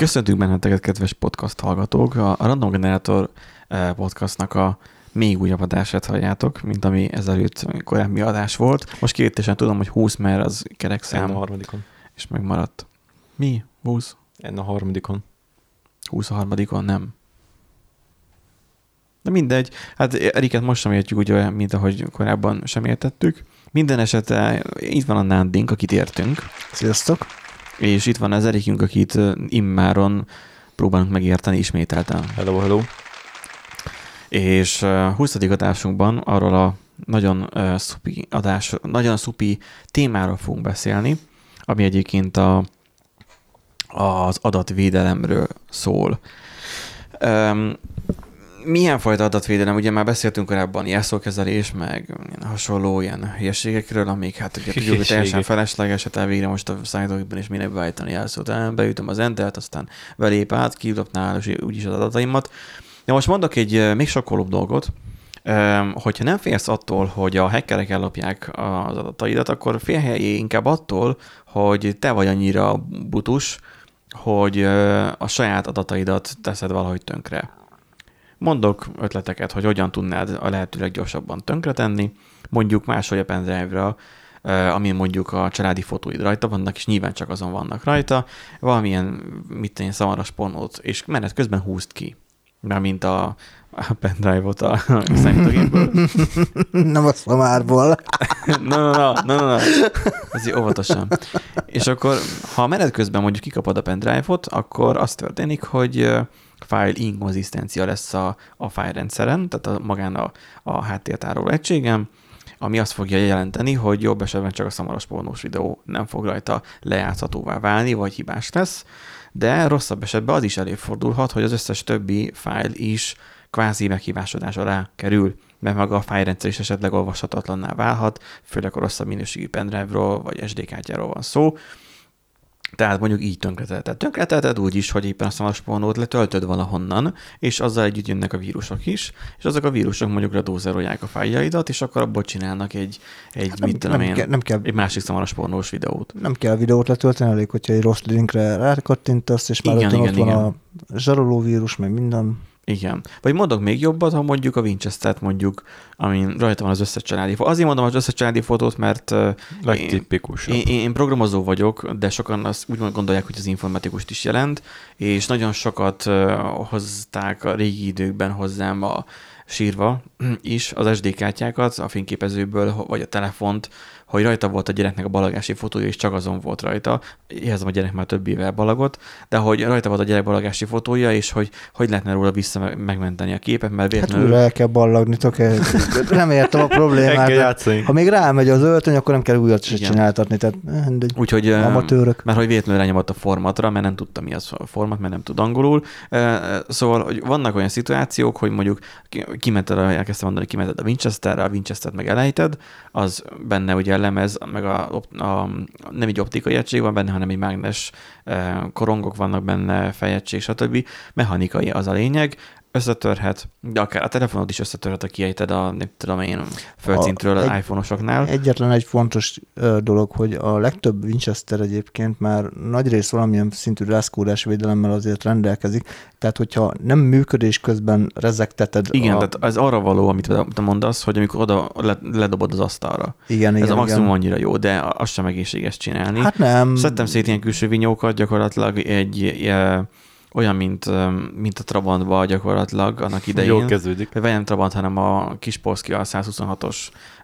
Köszöntünk benneteket, kedves podcast hallgatók. A Random Generator eh, podcastnak a még újabb adását halljátok, mint ami ezelőtt korábbi adás volt. Most kétesen tudom, hogy 20, mert az kerek Enn a szám, harmadikon. és megmaradt. Mi? 20? Enn a harmadikon. 23-on nem. De mindegy. Hát Eriket most sem értjük úgy, olyan, mint ahogy korábban sem értettük. Minden esetre itt van a Nándink, akit értünk, Sziasztok! És itt van az Erikünk, akit immáron próbálunk megérteni ismételten. Hello, hello. És uh, 20. adásunkban arról a nagyon uh, szupi adás, nagyon szupi témáról fogunk beszélni, ami egyébként a, az adatvédelemről szól. Um, milyen fajta adatvédelem? Ugye már beszéltünk korábban jelszókezelés, meg hasonló ilyen hülyeségekről, amik hát ugye tudjuk, hogy teljesen felesleges, hát elvégre most a szállítógépben is minek beállítani jelszót. El, Beütöm az entert, aztán belép át, kidobnál, és úgyis az adataimat. De most mondok egy még sokkolóbb dolgot, hogyha nem félsz attól, hogy a hackerek ellopják az adataidat, akkor félheljé inkább attól, hogy te vagy annyira butus, hogy a saját adataidat teszed valahogy tönkre. Mondok ötleteket, hogy hogyan tudnád a lehető leggyorsabban tönkretenni, mondjuk máshogy a pendrive-ra, amin mondjuk a családi fotóid rajta vannak, és nyilván csak azon vannak rajta, valamilyen, mit tenni, szamaras pornót, és menet közben húzd ki. Mert mint a, a pendrive-ot a számítógépből. Nem a szamárból. Na, na, na, na, na. Ezért óvatosan. És akkor, ha menet közben mondjuk kikapod a pendrive-ot, akkor az történik, hogy file inkonzisztencia lesz a, a file rendszeren, tehát a, magán a, a háttértároló egységem, ami azt fogja jelenteni, hogy jobb esetben csak a szamaras pornós videó nem fog rajta lejátszhatóvá válni, vagy hibás lesz, de rosszabb esetben az is előfordulhat, hogy az összes többi file is kvázi meghívásodás alá kerül, mert maga a fájrendszer is esetleg olvashatatlanná válhat, főleg a rosszabb minőségű pendrive-ról vagy SD kártyáról van szó. Tehát mondjuk így tönkretelted. Tönkretelted úgy is, hogy éppen a pornót letöltöd valahonnan, és azzal együtt jönnek a vírusok is, és azok a vírusok mondjuk redózerolják a fájljaidat, és akkor abból csinálnak egy, egy Hát nem, mit tudom nem, én, kell, nem, kell, egy másik szamaras pornós videót. nem kell videót letölteni, elég, hogyha egy rossz linkre rákattintasz, és már Igen, ott, igen, ott van igen. a zsarolóvírus, meg minden. Igen. Vagy mondok még jobbat, ha mondjuk a Winchester-t mondjuk, amin rajta van az összes családi fotó. Azért mondom az összes családi fotót, mert ö, én, én, én programozó vagyok, de sokan azt úgy gondolják, hogy az informatikust is jelent, és nagyon sokat hozták a régi időkben hozzám a sírva is az SD kártyákat a fényképezőből, vagy a telefont, hogy rajta volt a gyereknek a balagási fotója, és csak azon volt rajta. Érzem, a gyerek már több éve balagot, de hogy rajta volt a gyerek balagási fotója, és hogy hogy lehetne róla vissza megmenteni a képet, mert Hát véletlenül... újra el kell ballagni, nem értem a problémát. Ha még rámegy az öltöny, akkor nem kell újat se csináltatni. Tehát eh, mindegy. Úgyhogy, ö, Amatőrök. mert hogy véletlenül rányomott a formatra, mert nem tudta mi az a format, mert nem tud angolul. Szóval, hogy vannak olyan szituációk, hogy mondjuk ki- kimented, elkezdtem mondani, kimented a Winchesterre, a Winchester-t meg elejted, az benne ugye lemez, meg a, a, nem egy optikai egység van benne, hanem egy mágnes ö, korongok vannak benne, fejegység, stb. Mechanikai az a lényeg, összetörhet, de akár a telefonod is összetörhet, ha kiejted a, nem tudom én, földszintről az egy- iPhone-osoknál. Egyetlen egy fontos dolog, hogy a legtöbb Winchester egyébként már nagyrészt valamilyen szintű rászkódás védelemmel azért rendelkezik, tehát hogyha nem működés közben rezegteted Igen, a... tehát ez arra való, amit te mondasz, hogy amikor oda le, ledobod az asztalra. igen, ez igen, a maximum igen. annyira jó, de az sem egészséges csinálni. Hát nem. Szedtem szét ilyen külső vinyókat, gyakorlatilag egy e, olyan, mint, mint a Trabantba gyakorlatilag annak Jól idején. kezdődik. Vagy nem Trabant, hanem a kis Polski, a 126-os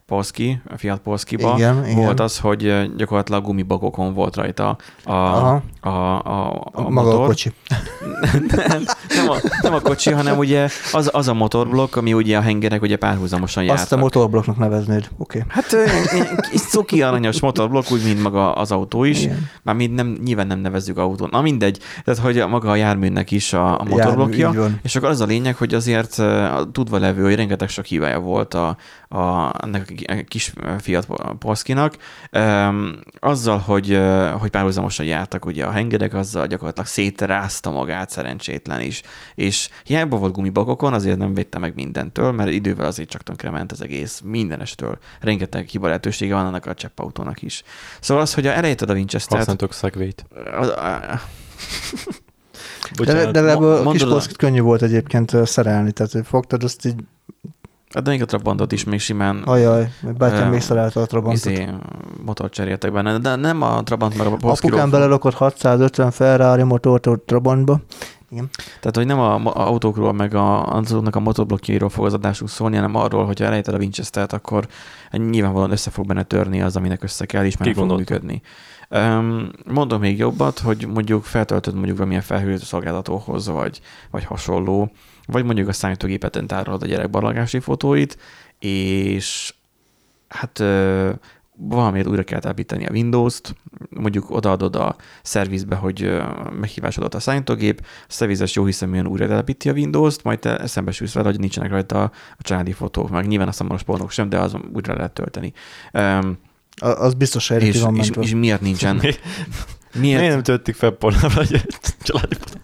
Polski, a Fiat Polskiba Igen, igen. volt az, hogy gyakorlatilag gumibagokon volt rajta a, Aha. a, a, a, a, maga motor. a kocsi. nem, nem, a, nem a kocsi, hanem ugye az, az a motorblokk, ami ugye a hengerek ugye párhuzamosan Azt a motorblokknak neveznéd. Oké. Okay. Hát kis cuki aranyos motorblokk, úgy, mint maga az autó is. Igen. Már mind nem, nyilván nem nevezzük autón. Na mindegy. Tehát, hogy maga a járműnek is a, a motorblokkja. van. És akkor az a lényeg, hogy azért tudva levő, hogy rengeteg sok hívája volt a, a, ennek a kis Fiat Polskinak. Öm, azzal, hogy, hogy párhuzamosan jártak ugye a hengerek, azzal gyakorlatilag szétrázta magát szerencsétlen is. És hiába volt gumibakokon, azért nem védte meg mindentől, mert idővel azért csak tönkrement az egész mindenestől. Rengeteg hiba lehetősége van annak a cseppautónak is. Szóval az, hogy a elejéted a Winchester-t, Használtok szegvét. a- De, Bocsánat. de legalább a kis könnyű volt egyébként szerelni, tehát hogy fogtad azt így, Hát de még a Trabantot is még simán ajaj, bátyám Ö, még szerelte a Trabantot. izé, motor cseréltek benne, de nem a Trabant, mert a Polski Apukám belelokott 650 Ferrari motort a Trabantba. Igen. Tehát, hogy nem a a autókról, meg a, azoknak a motorblokkjairól fog az adásunk szólni, hanem arról, hogyha elejted a Winchester-t, akkor nyilvánvalóan össze fog benne törni az, aminek össze kell, és már fog működni. Um, mondom még jobbat, hogy mondjuk feltöltöd mondjuk valamilyen felhőt szolgáltatóhoz, vagy, vagy hasonló, vagy mondjuk a számítógépeten tárolod a gyerek barlagási fotóit, és hát valamiért újra kell telepíteni a Windows-t, mondjuk odaadod a szervizbe, hogy meghívásodat a számítógép, a szervizes jó hiszeműen újra telepíti a Windows-t, majd te szembesülsz vele, hogy nincsenek rajta a családi fotók, meg nyilván a szamaros pornók sem, de az újra lehet tölteni. Um, Az biztos ki és, van és, mentve. és miért nincsen? Miért, Miért? miért nem töltik fel pornóra a családi fotókat?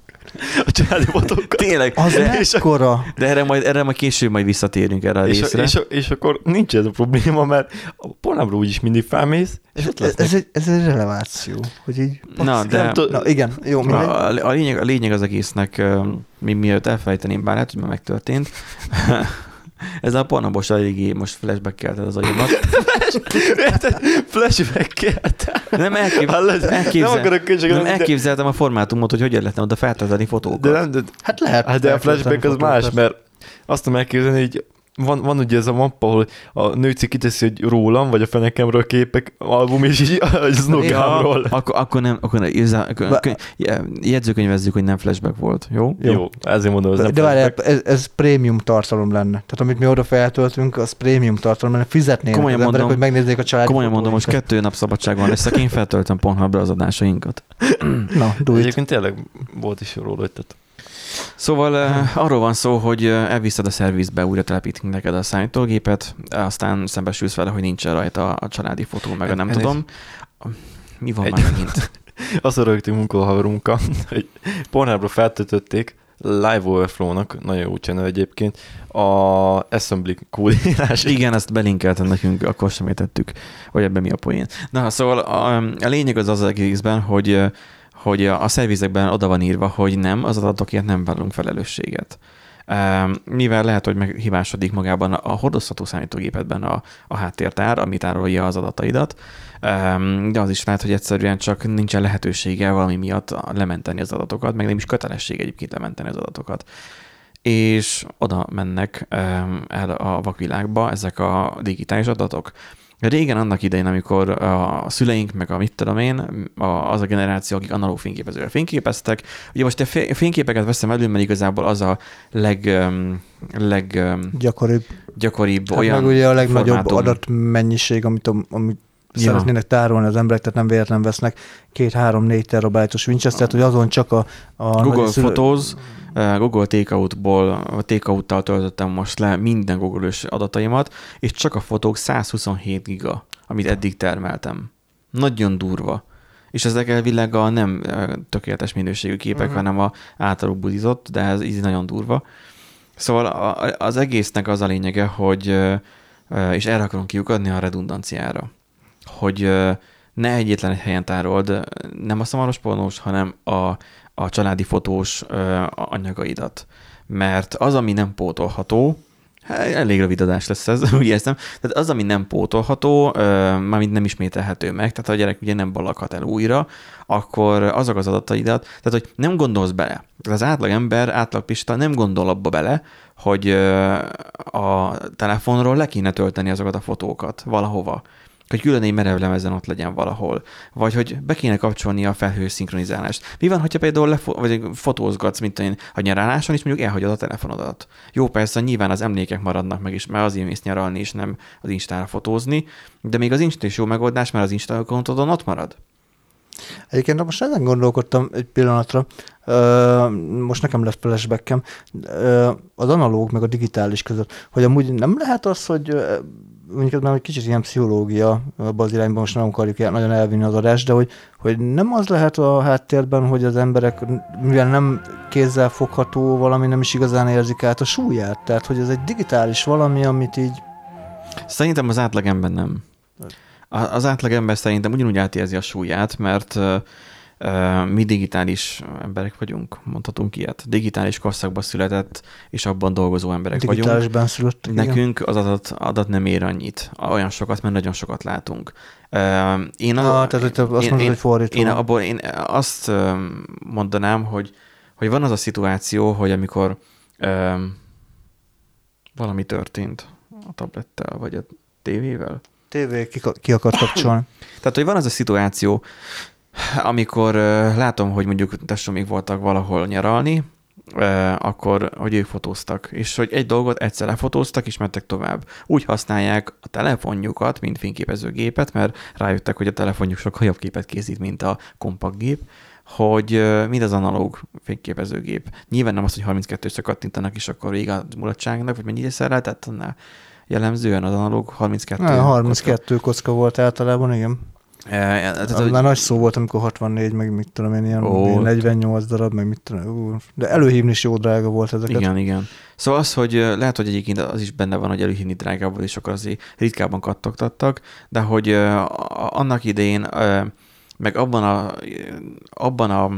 A családi. Tényleg, Az de, mekkora? de erre, majd, erre majd később majd visszatérünk erre a És, részre. és, és, akkor nincs ez a probléma, mert a pornábról úgyis mindig felmész, és ott Ez, lesznek. ez, egy, ez egy releváció, hogy így... Na, de nem Na igen, jó, mindegy. a, a, lényeg, a lényeg az egésznek, mi mielőtt elfelejteném, bár lehet, hogy már megtörtént, ez a pornabos eléggé most flashback-kelted az agyamat. Érted? Flashback-elt. Nem, elkép, elképzel, Nem akarok könyvséget, nem de- elképzeltem a formátumot, hogy hogyan lehetne oda feltölteni fotókat. De, nem, de, Hát lehet. hát de a flashback az fotókat. más, mert azt tudom elképzelni, hogy van, van ugye ez a mappa, ahol a nőci kiteszi, hogy rólam, vagy a fenekemről képek, album, és így a snogámról. akkor, akkor nem, akkor nem, igazán- akkor, Ba- kö- jegyzőkönyvezzük, hogy nem flashback volt, jó? Jó. Jó, ezért mondom, ez De, nem de várjál, ez, ez prémium tartalom lenne. Tehát amit mi oda feltöltünk, az prémium tartalom lenne. Fizetnének Komolyan az emberek, mondom- hogy megnézzék a családi Komolyan mondom, most kettő nap szabadságon lesz, én feltöltöm Pornhubra az adásainkat. Na, do it. Egyébként tényleg volt is róla, hogy tehát Szóval uh, arról van szó, hogy uh, elviszed a szervizbe, újra telepítünk neked a számítógépet, aztán szembesülsz vele, hogy nincsen rajta a családi fotó, meg a nem Ez- tudom. Mi van Egy- már megint? azt rögtünk munkahaverunkkal, hogy Pornhubra feltöltötték Live Overflow-nak, nagyon jó channel egyébként, a Assembly kódírás. Igen, ezt belinkeltem nekünk, akkor sem értettük, hogy ebben mi a poén. Na, szóval a, a lényeg az az egészben, hogy, uh, hogy a, szervizekben oda van írva, hogy nem, az adatokért nem vállalunk felelősséget. Mivel lehet, hogy meghibásodik magában a hordozható számítógépedben a, a háttértár, ami tárolja az adataidat, de az is lehet, hogy egyszerűen csak nincsen lehetősége valami miatt lementeni az adatokat, meg nem is kötelesség egyébként lementeni az adatokat. És oda mennek el a vakvilágba ezek a digitális adatok. Régen annak idején, amikor a szüleink, meg a mit tudom én, az a generáció, akik analóg fényképezővel fényképeztek, ugye most a fé- fényképeket veszem elő, mert igazából az a leg, leg Gyakoribb. gyakoribb Hát olyan meg ugye a legnagyobb formátum. adatmennyiség, amit, a- amit Ja. szeretnének tárolni az emberek, tehát nem véletlen vesznek két-három-négy terabájtos Winchester, hogy azon csak a, a Google szülő- Photos, eh, Google Takeout-ból, Takeout-tal töltöttem most le minden Google-ös adataimat, és csak a fotók 127 giga, amit eddig termeltem. Nagyon durva. És ezek elvileg a nem eh, tökéletes minőségű képek, Mhm. hanem a általuk budizott, de ez így nagyon durva. Szóval a- az egésznek az a lényege, hogy, eh, és erre akarom kiukadni a redundanciára, hogy ne egyetlen egy helyen tárold, nem a szamaros pornós, hanem a, a családi fotós anyagaidat. Mert az, ami nem pótolható, elég rövid adás lesz ez, úgy érzem, tehát az, ami nem pótolható, mármint nem ismételhető meg, tehát ha a gyerek ugye nem ballaghat el újra, akkor azok az adataidat, tehát hogy nem gondolsz bele. Az átlag ember, átlag pista nem gondol abba bele, hogy a telefonról le kéne tölteni azokat a fotókat valahova hogy külön egy merev lemezen ott legyen valahol, vagy hogy be kéne kapcsolni a felhő szinkronizálást. Mi van, hogyha például lefo- vagy fotózgatsz, mint én a nyaraláson, és mondjuk elhagyod a telefonodat? Jó, persze, nyilván az emlékek maradnak meg is, mert azért mész nyaralni, és nem az Instára fotózni, de még az Insta is jó megoldás, mert az Insta accountodon ott marad. Egyébként most ezen gondolkodtam egy pillanatra, most nekem lesz flashbackem, az analóg meg a digitális között, hogy amúgy nem lehet az, hogy mondjuk ez már egy kicsit ilyen pszichológia abban az irányban, most nem akarjuk el- nagyon elvinni az adást, de hogy, hogy nem az lehet a háttérben, hogy az emberek, mivel nem kézzel fogható valami, nem is igazán érzik át a súlyát, tehát hogy ez egy digitális valami, amit így Szerintem az átlagember nem. Az átlagember szerintem ugyanúgy átérzi a súlyát, mert Mi digitális emberek vagyunk, mondhatunk ilyet. Digitális korszakban született, és abban dolgozó emberek vagyunk. Digitálisban születtek. igen. Nekünk az adat, adat nem ér annyit, olyan sokat, mert nagyon sokat látunk. Én, a, Ah, tehát hogy te azt én, mondod, én, hogy fordítva. én, abból, én azt mondanám, hogy, hogy van az a szituáció, hogy amikor ö, valami történt a tablettel, vagy a tévével, TV ki, ki akar kapcsolni. tehát, hogy van az a szituáció, amikor látom, hogy mondjuk testvérek voltak valahol nyaralni, akkor, hogy ők fotóztak, és hogy egy dolgot egyszer lefotóztak, és mentek tovább. Úgy használják a telefonjukat, mint fényképezőgépet, mert rájöttek, hogy a telefonjuk sokkal jobb képet készít, mint a kompaktgép, hogy mind az analóg fényképezőgép. Nyilván nem az, hogy 32-szer kattintanak, és akkor vége a mulatságnak, vagy mennyire szereltett, annál jellemzően az analóg 32. Na, 32 kocka volt általában, igen. Tehát, Az hogy- már nagy szó volt, amikor 64, meg mit tudom én, ilyen Ó, Ó, 48 darab, meg mit tudom, de előhívni is jó drága volt ezeket. Igen, igen. Szóval az, hogy ö, lehet, hogy egyébként az is benne van, hogy előhívni drágább volt, és akkor azért ritkában kattogtattak, de hogy a- annak idején, meg abban a, abban a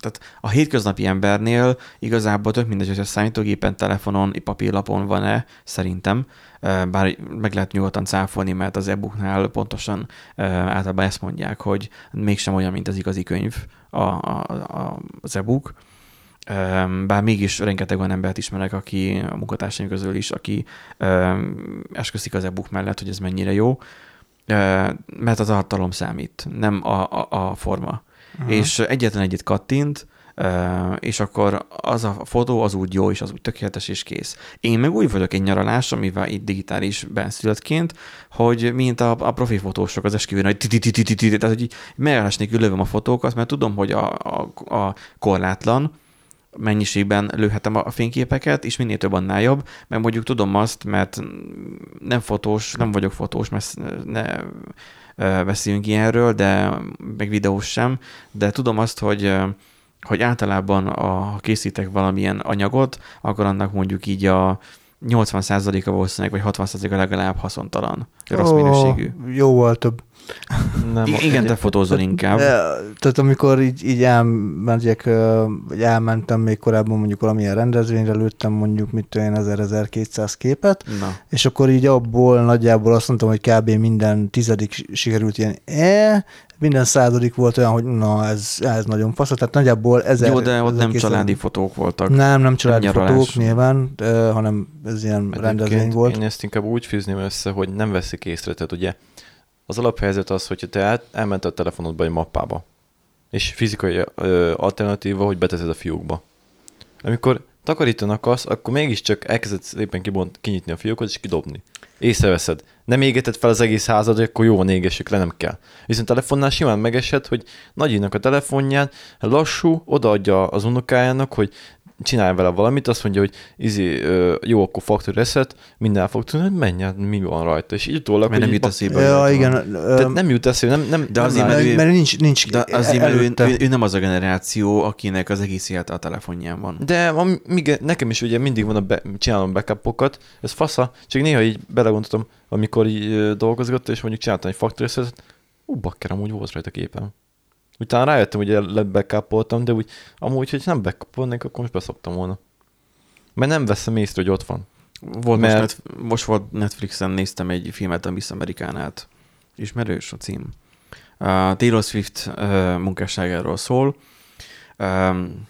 tehát a hétköznapi embernél igazából tök mindegy, hogy a számítógépen, telefonon, papírlapon van-e, szerintem, bár meg lehet nyugodtan cáfolni, mert az e-booknál pontosan általában ezt mondják, hogy mégsem olyan, mint az igazi könyv a, a, a, az e-book, bár mégis rengeteg olyan embert ismerek, aki a munkatársaim közül is, aki esküszik az e-book mellett, hogy ez mennyire jó, mert az tartalom számít, nem a, a, a forma. Aha. És egyetlen egyet kattint, és akkor az a fotó az úgy jó, és az úgy tökéletes, és kész. Én meg úgy vagyok egy nyaralás, amivel itt digitális benszülöttként, hogy mint a, a profi fotósok az esküvőn, hogy tehát hogy megállás nélkül lövöm a fotókat, mert tudom, hogy a, a, a korlátlan, mennyiségben lőhetem a fényképeket, és minél több annál jobb, mert mondjuk tudom azt, mert nem fotós, nem vagyok fotós, mert ne beszéljünk ilyenről, de meg videós sem, de tudom azt, hogy hogy általában a, ha készítek valamilyen anyagot, akkor annak mondjuk így a 80%-a valószínűleg, vagy 60%-a legalább haszontalan, rossz Ó, minőségű. Jóval több. Nem, I- igen, te fotózol inkább. Tehát amikor így, így elmegyek, vagy elmentem még korábban mondjuk valamilyen rendezvényre, lőttem mondjuk mit tudom én 1000-1200 képet, Na, és akkor így abból nagyjából azt mondtam, hogy kb. minden tizedik sikerült ilyen, e, minden századik volt olyan, hogy na ez, ez nagyon fasz, tehát nagyjából ezer... jó, de ott nem 1200 családi fotók voltak. Nem, nem családi nyaralás. fotók nyilván, de, hanem ez ilyen rendezvény Egyébként volt. Én ezt inkább úgy fűzném össze, hogy nem veszik észre. Tehát ugye az alaphelyzet az, hogyha te el, elmented a telefonodba egy mappába, és fizikai ö, alternatíva, hogy beteszed a fiókba. Amikor takarítani akarsz, akkor mégiscsak elkezded szépen kibont, kinyitni a fiókot és kidobni. Észreveszed. Nem égeted fel az egész házad, akkor jó égessük le, nem kell. Viszont telefonnál simán megesed, hogy nagyinak a telefonján, lassú, odaadja az unokájának, hogy csinálj vele valamit, azt mondja, hogy izi, ö, jó, akkor factory reset, minden fog tudni, hogy menj, hát mi van rajta. És így utólag, Mert nem jut eszébe. Ja, igen. tehát nem jut eszébe, nem, nem, De nem azért, lát- mert mert, nincs, nincs De mert ő, ő, ő, nem az a generáció, akinek az egész élete a telefonján van. De am- míg nekem is ugye mindig van a be, csinálom backupokat, ez fasza, csak néha így belegondoltam, amikor így dolgozgattam, és mondjuk csináltam egy factory resetet, ú, bakker, amúgy volt rajta képem. Utána rájöttem, hogy lebackupoltam, de úgy, amúgy, hogy nem backupolnék, akkor most beszoptam volna. Mert nem veszem észre, hogy ott van. Volt Mert- most, net, most volt Netflixen, néztem egy filmet a Miss Amerikánát. Ismerős a cím. Uh, Taylor Swift uh, munkásságáról szól. Um,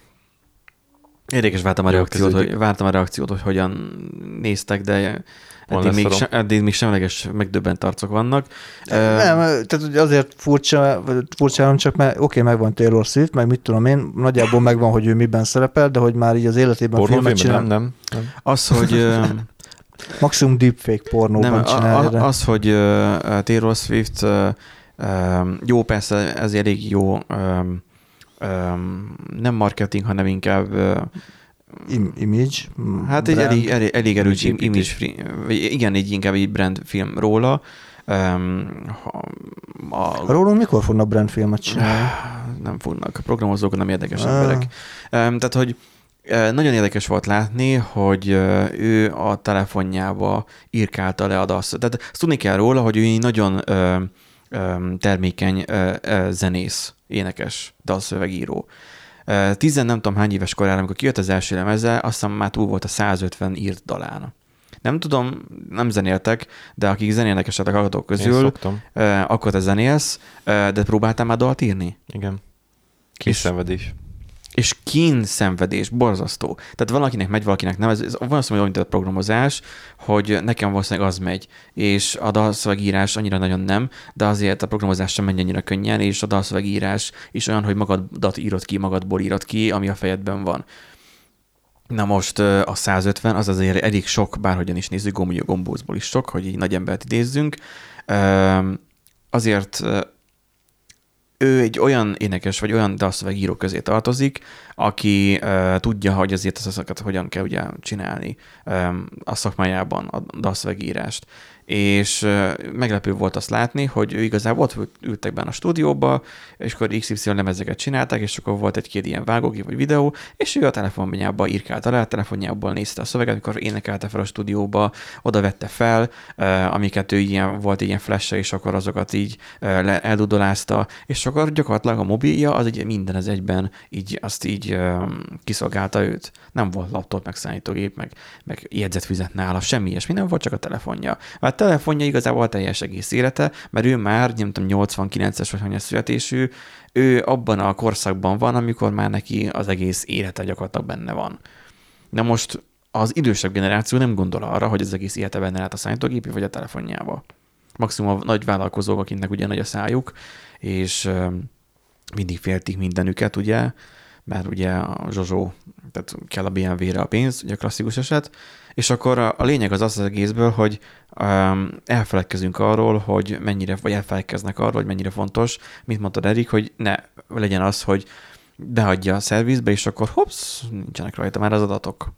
érdekes vártam a, reakciót, hogy, vártam a reakciót, hogy hogyan néztek, de eddig még, se, eddig még semleges megdöbbent arcok vannak. Nem, tehát azért furcsa, furcsa nem csak, mert oké, megvan Taylor Swift, meg mit tudom én, nagyjából megvan, hogy ő miben szerepel, de hogy már így az életében filmet Pornófilmben csinál. nem, nem, nem. Az, hogy... Maximum deepfake pornóban Nem, csinálja, a, a, az, hogy uh, Taylor Swift uh, um, jó, persze ez elég jó um, nem marketing, hanem inkább Im- image. hát egy brand. elég, elég, elég erős Image free, igen, egy inkább egy brand film róla. Um, a, Rólunk mikor fognak brandfilmet csinálni? nem fognak. A programozók nem érdekes Ah. emberek. Um, tehát, hogy nagyon érdekes volt látni, hogy ő a telefonjába írkálta le a dasz. Tehát azt tudni kell róla, hogy ő egy nagyon ö, ö, termékeny ö, zenész. Énekes, dalszövegíró. Tizen nem tudom hány éves korára, amikor kijött az első lemeze, azt hiszem már túl volt a 150 írt dalán. Nem tudom, nem zenéltek, de akik zenélnek esetleg hallgatók közül, akkor te zenélsz, de próbáltál már dalt írni? Igen. Kiszenvedés. és kín szenvedés, borzasztó. Tehát valakinek megy, valakinek nem. Ez, ez azt mondom, mint a programozás, hogy nekem valószínűleg az megy, és a dalszövegírás annyira nagyon nem, de azért a programozás sem megy annyira könnyen, és a dalszövegírás is olyan, hogy magadat írod ki, magadból írod ki, ami a fejedben van. Na most a 150 az azért elég sok, bárhogyan is nézzük, gomb- gombózból is sok, hogy így nagy embert idézzünk. Azért ő egy olyan énekes, vagy olyan dalszövegíró közé tartozik, aki uh, tudja, hogy azért ezeket hogyan kell ugye csinálni um, a szakmájában, a dalszövegírást. És meglepő volt azt látni, hogy ő igazából ott ült- ültek benne a stúdióba, és akkor XY lemezeket csinálták, és akkor volt egy-két ilyen vágógép vagy videó, és ő a telefonjába írkált alá, a telefonjából nézte a szöveget, amikor énekelte fel a stúdióba, oda vette fel, amiket ő ilyen, volt ilyen flash és akkor azokat így le- eldudolázta, és akkor gyakorlatilag a mobilja az egy minden az egyben így azt így kiszolgálta őt. Nem volt laptop, meg számítógép, meg, meg jegyzetfüzet nála, semmi ilyesmi, nem volt csak a telefonja. Mert a telefonja igazából a teljes egész élete, mert ő már, nem tudom, 89-es vagy hanyas születésű, ő abban a korszakban van, amikor már neki az egész élete gyakorlatilag benne van. Na most az idősebb generáció nem gondol arra, hogy az egész élete benne lehet a számítógépé vagy a telefonjába. Maximum a nagy vállalkozók, akiknek ugye nagy a szájuk, és mindig féltik mindenüket, ugye, mert ugye a Zsozsó, tehát kell a BMW-re a pénz, ugye a klasszikus eset, és akkor a, a lényeg az az az egészből, hogy um, elfeledkezünk arról, hogy mennyire, vagy elfeledkeznek arról, hogy mennyire fontos, mint mondtad Erik, hogy ne legyen az, hogy behagyja a szervizbe, és akkor hopsz, nincsenek rajta már az adatok.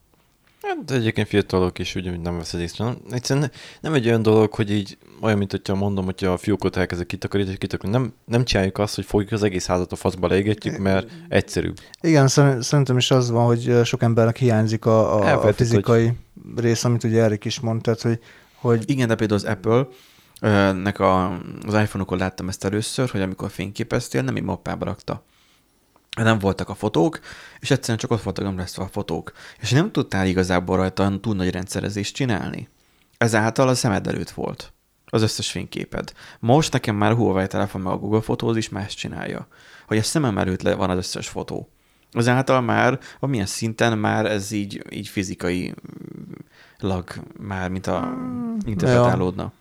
Hát egyébként fiatalok is ugyanúgy nem veszed észre. Nem, egyszerűen ne- nem egy olyan dolog, hogy így olyan, mint hogyha mondom, hogy a fiókot elkezdek kitakarítani, kitakarítani. Nem, nem csináljuk azt, hogy fogjuk az egész házat a faszba leégetjük, mert egyszerűbb. Igen, szer- szerintem is az van, hogy sok embernek hiányzik a, a, a Elfelejtett, fizikai rész, amit ugye Erik is mondta, hogy, hogy Igen, de például az Apple, nek a, az iPhone-okon láttam ezt először, hogy amikor fényképeztél, nem egy mappába rakta. Nem voltak a fotók, és egyszerűen csak ott voltak ömlesztve a fotók. És nem tudtál igazából rajta túl nagy rendszerezést csinálni. Ezáltal a szemed előtt volt az összes fényképed. Most nekem már a Huawei telefon meg a Google Fotóz is más csinálja. Hogy a szemem előtt le van az összes fotó. Azáltal már, amilyen szinten már ez így, így fizikai lag már, mint a interpretálódna.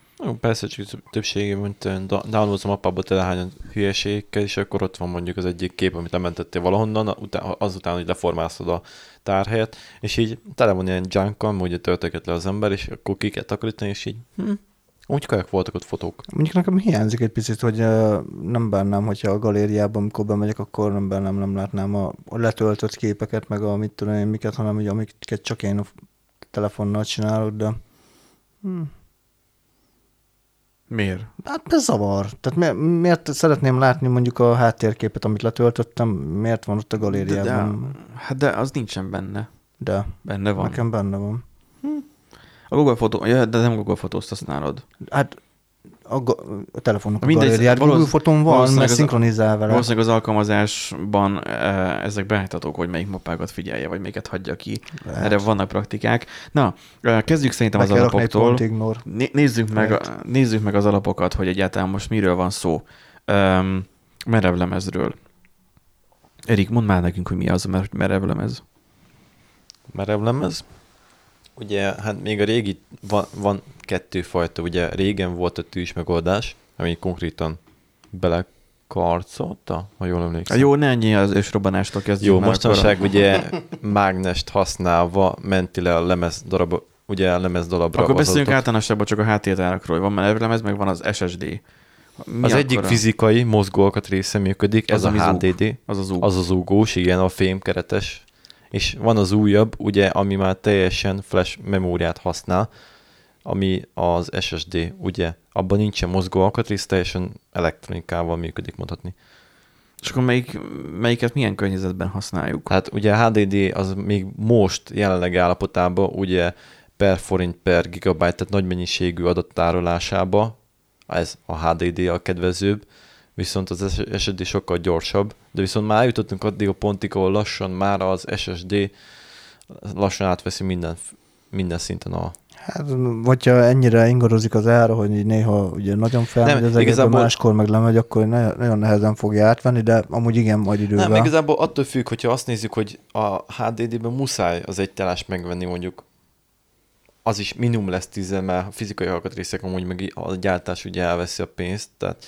Persze, csak többségében downloadozom appába telehányan hülyeségekkel, és akkor ott van mondjuk az egyik kép, amit lementettél valahonnan, utá- azután, hogy leformáztad a tárhelyet, és így tele van ilyen junkkal, ugye töltöget le az ember, és akkor ki kell takarítani, és így hm, úgy kajak voltak ott fotók. mondjuk nekem hiányzik egy picit, hogy nem bánnám, hogyha a galériában, amikor bemegyek, akkor nem bánnám, nem látnám a, letöltött képeket, meg a mit tudom én miket, hanem ugye, amiket csak én a telefonnal csinálok, de hm, Miért? Hát ez zavar. Tehát mi, miért szeretném látni mondjuk a háttérképet, amit letöltöttem, miért van ott a De, de, galériában? hát de az nincsen benne. De, de Benne van. nekem benne van. A Google Fotó, ja, de nem Google Fotózt használod. Hát a, ga- a telefonok a Mindegy, galériát valósz- Google fotón van, mert szinkronizál vele. Valószínűleg az alkalmazásban e, ezek beállíthatók, hogy melyik mappákat figyelje, vagy melyiket hagyja ki. Lehet. Erre vannak praktikák. Na, e, kezdjük szerintem Be az alapoktól. Né- nézzük, meg, a, nézzük meg az alapokat, hogy egyáltalán most miről van szó. Um, merevlemezről. Erik, mondd már nekünk, hogy mi az a mer- merevlemez. merevlemez. Ugye, hát még a régi, van, van kettő fajta, ugye régen volt a tűs megoldás, ami konkrétan belekarcolta, ha jól emlékszem. Jó, ne ennyi az ősrobbanástól kezdjük Jó, már mostanság akkor. ugye mágnest használva menti le a lemez darab, ugye a lemez darabra Akkor beszéljünk általánosabban csak a háttértárakról. Van merevlemez, meg van az SSD. Mi Az egyik akkora? fizikai mozgóalkat része működik, Az ez a zúg. HDD, Az az ú. az az ugós, igen, a fémkeretes, és van az újabb, ugye, ami már teljesen flash memóriát használ, ami az SSD, ugye, abban nincsen mozgó alkatrész, teljesen elektronikával működik, mondhatni. És akkor melyik, melyiket milyen környezetben használjuk? Hát ugye a HDD az még most jelenleg állapotában ugye per forint per gigabyte, tehát nagy mennyiségű adattárolásába, ez a HDD a kedvezőbb, viszont az SSD sokkal gyorsabb, de viszont már eljutottunk addig a pontig, ahol lassan már az SSD lassan átveszi minden, minden szinten a Hát, vagy ha ennyire ingadozik az ára, hogy néha ugye nagyon felmegy az igazából... máskor meg lemegy, akkor nagyon nehezen fogja átvenni, de amúgy igen, majd idővel. Nem, igazából attól függ, hogyha azt nézzük, hogy a HDD-ben muszáj az egy telást megvenni mondjuk az is minimum lesz 10, mert a fizikai alkatrészek amúgy meg a gyártás ugye elveszi a pénzt, tehát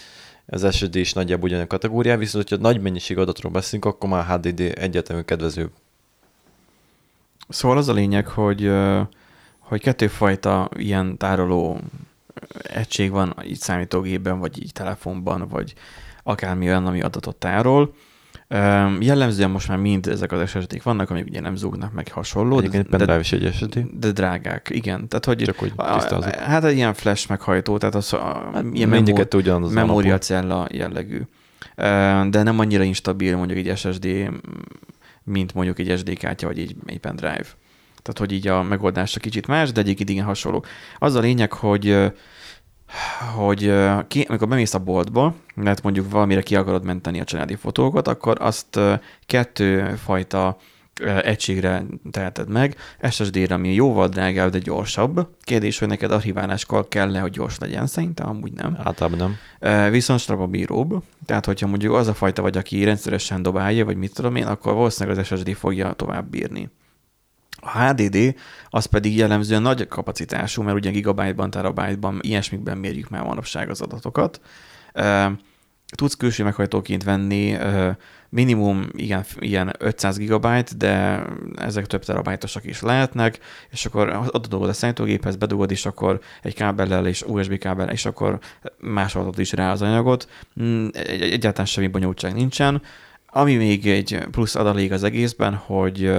az SSD is nagyjából ugyanolyan kategóriá, viszont hogyha nagy mennyiség adatról beszélünk, akkor már HDD egyértelműen kedvezőbb. Szóval az a lényeg, hogy, hogy kettőfajta ilyen tároló egység van így számítógépben, vagy így telefonban, vagy akármi olyan, ami adatot tárol. Jellemzően most már mind ezek az esetek vannak, amik ugye nem zúgnak meg hasonló. Egyébként de, de, is egy eset. De drágák, igen. Tehát, hogy Csak hogy tisztázok. Hát egy ilyen flash meghajtó, tehát az a, hát ilyen memó, memóriacella jellegű. De nem annyira instabil mondjuk egy SSD, mint mondjuk egy SD kártya, vagy egy, egy pendrive. Tehát, hogy így a megoldása kicsit más, de egyik igen hasonló. Az a lényeg, hogy hogy ki, amikor bemész a boltba, mert mondjuk valamire ki akarod menteni a családi fotókat, akkor azt kettő fajta egységre teheted meg. SSD-re, ami jóval drágább, de gyorsabb. Kérdés, hogy neked archiváláskor kell-e, hogy gyors legyen? Szerintem amúgy nem. Általában nem. Viszont strapa bíróbb. Tehát, hogyha mondjuk az a fajta vagy, aki rendszeresen dobálja, vagy mit tudom én, akkor valószínűleg az SSD fogja tovább bírni. A HDD az pedig jellemzően nagy kapacitású, mert ugye gigabyte-ban, terabájtban, ilyesmikben mérjük már manapság az adatokat. Tudsz külső meghajtóként venni minimum igen, ilyen 500 gigabyte, de ezek több terabájtosak is lehetnek, és akkor adod a számítógéphez, bedugod, és akkor egy kábellel és USB kábellel, és akkor másolhatod is rá az anyagot. Mm, egyáltalán semmi bonyolultság nincsen. Ami még egy plusz adalék az egészben, hogy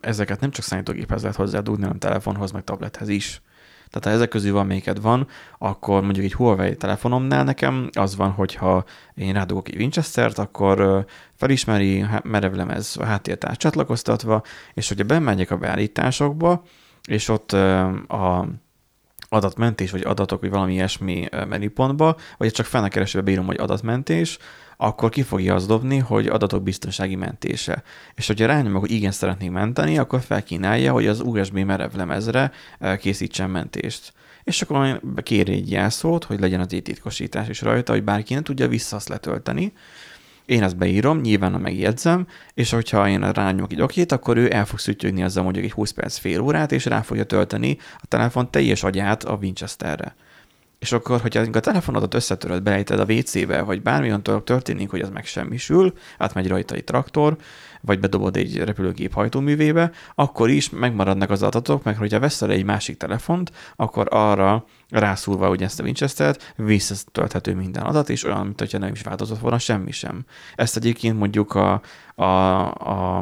ezeket nem csak számítógéphez lehet hozzádugni, hanem telefonhoz, meg tablethez is. Tehát ha ezek közül van melyiket van, akkor mondjuk egy Huawei telefonomnál nekem az van, hogyha én rádugok egy Winchester-t, akkor felismeri merevlemez a háttértárs csatlakoztatva, és hogyha bemegyek a beállításokba, és ott a adatmentés, vagy adatok, vagy valami ilyesmi menüpontba, vagy csak fel keresőbe bírom, hogy adatmentés, akkor ki fogja azt dobni, hogy adatok biztonsági mentése. És hogyha rányomok, hogy igen szeretnék menteni, akkor felkínálja, hogy az USB merevlemezre eh, készítsen mentést. És akkor kér egy jelszót, hogy legyen az titkosítás is rajta, hogy bárki ne tudja vissza azt letölteni, én ezt beírom, nyilván megjegyzem, és hogyha én rányomok egy okét, akkor ő el fog szütyögni azzal mondjuk egy 20 perc fél órát, és rá fogja tölteni a telefon teljes agyát a Winchesterre. És akkor, hogyha a telefonodat összetöröd, beejted a WC-be, vagy bármilyen történik, hogy az megsemmisül, átmegy rajta egy traktor, vagy bedobod egy repülőgép hajtóművébe, akkor is megmaradnak az adatok, meg hogyha veszel egy másik telefont, akkor arra rászúrva ugye ezt a Winchester-t, visszatölthető minden adat, és olyan, mint hogyha nem is változott volna semmi sem. Ezt egyébként mondjuk a, a, a,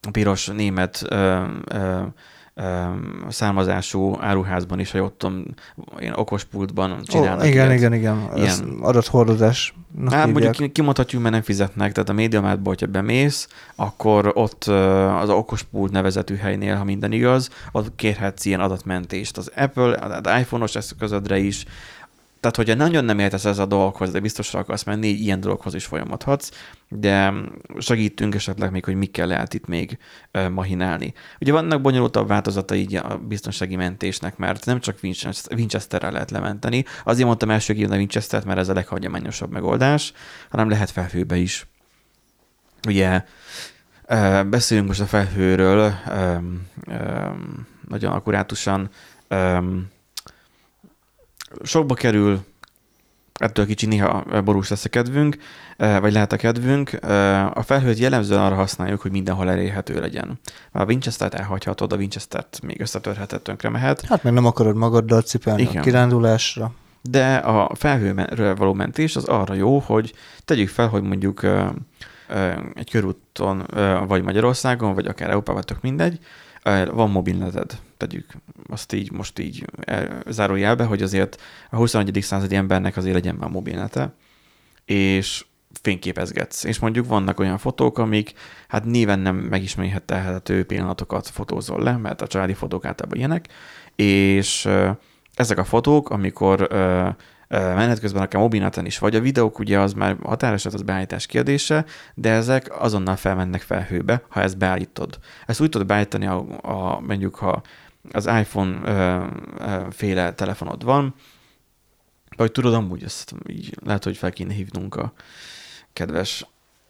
a piros német ö, ö, származású áruházban is, hogy ott ilyen okos pultban csinálnak. Oh, igen, ilyet. igen, igen, ilyen adathordozás. Hát mondjuk kimondhatjuk, mert nem fizetnek, tehát a médiamátból, hogyha bemész, akkor ott az okos pult nevezetű helynél, ha minden igaz, ott kérhetsz ilyen adatmentést. Az Apple, az iPhone-os eszközödre is, tehát, hogyha nagyon nem értesz ez a dolgokhoz, de biztosra akarsz menni, ilyen dolgokhoz is folyamodhatsz, de segítünk esetleg még, hogy mikkel lehet itt még mahinálni. Ugye vannak bonyolultabb változata így a biztonsági mentésnek, mert nem csak Winchesterrel lehet lementeni. Azért mondtam első a Winchester-t, mert ez a leghagyományosabb megoldás, hanem lehet felhőbe is. Ugye beszélünk most a felhőről nagyon akkurátusan sokba kerül, ettől kicsi néha borús lesz a kedvünk, vagy lehet a kedvünk. A felhőt jellemzően arra használjuk, hogy mindenhol elérhető legyen. A Winchester-t elhagyhatod, a Winchester-t még összetörheted, tönkre mehet. Hát meg nem akarod magaddal cipelni Igen. a kirándulásra. De a felhőről való mentés az arra jó, hogy tegyük fel, hogy mondjuk egy körúton, vagy Magyarországon, vagy akár Európában, tök mindegy, van mobilneted, tegyük azt így most így zárójelbe, hogy azért a 21. századi embernek azért legyen már mobilnete, és fényképezgetsz. És mondjuk vannak olyan fotók, amik hát néven nem megismerhető pillanatokat fotózol le, mert a családi fotók általában ilyenek, és ezek a fotók, amikor menet közben akár mobilneten is, vagy a videók ugye az már határosan az beállítás kérdése, de ezek azonnal felmennek felhőbe, ha ezt beállítod. Ezt úgy tudod beállítani, a, a, mondjuk ha az iPhone ö, ö, féle telefonod van, vagy tudod, amúgy ezt így lehet, hogy fel kéne hívnunk a kedves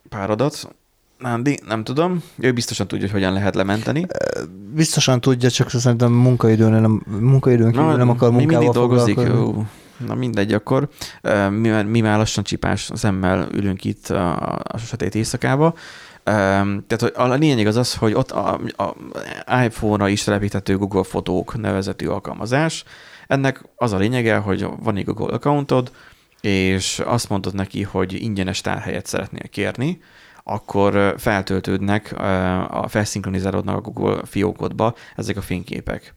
páradat, Nándi, nem tudom. Ő biztosan tudja, hogy hogyan lehet lementeni. Biztosan tudja, csak szerintem munkaidőn nem, munkaidőn kívül nem akar mi munkával mindig dolgozik. Ó, na mindegy, akkor mi, mi már lassan csipás szemmel ülünk itt a, a sötét éjszakába. Tehát hogy a lényeg az az, hogy ott a, iPhone-ra is telepíthető Google Fotók nevezetű alkalmazás. Ennek az a lényege, hogy van egy Google accountod, és azt mondod neki, hogy ingyenes tárhelyet szeretnél kérni, akkor feltöltődnek, a felszinkronizálódnak a Google fiókodba ezek a fényképek.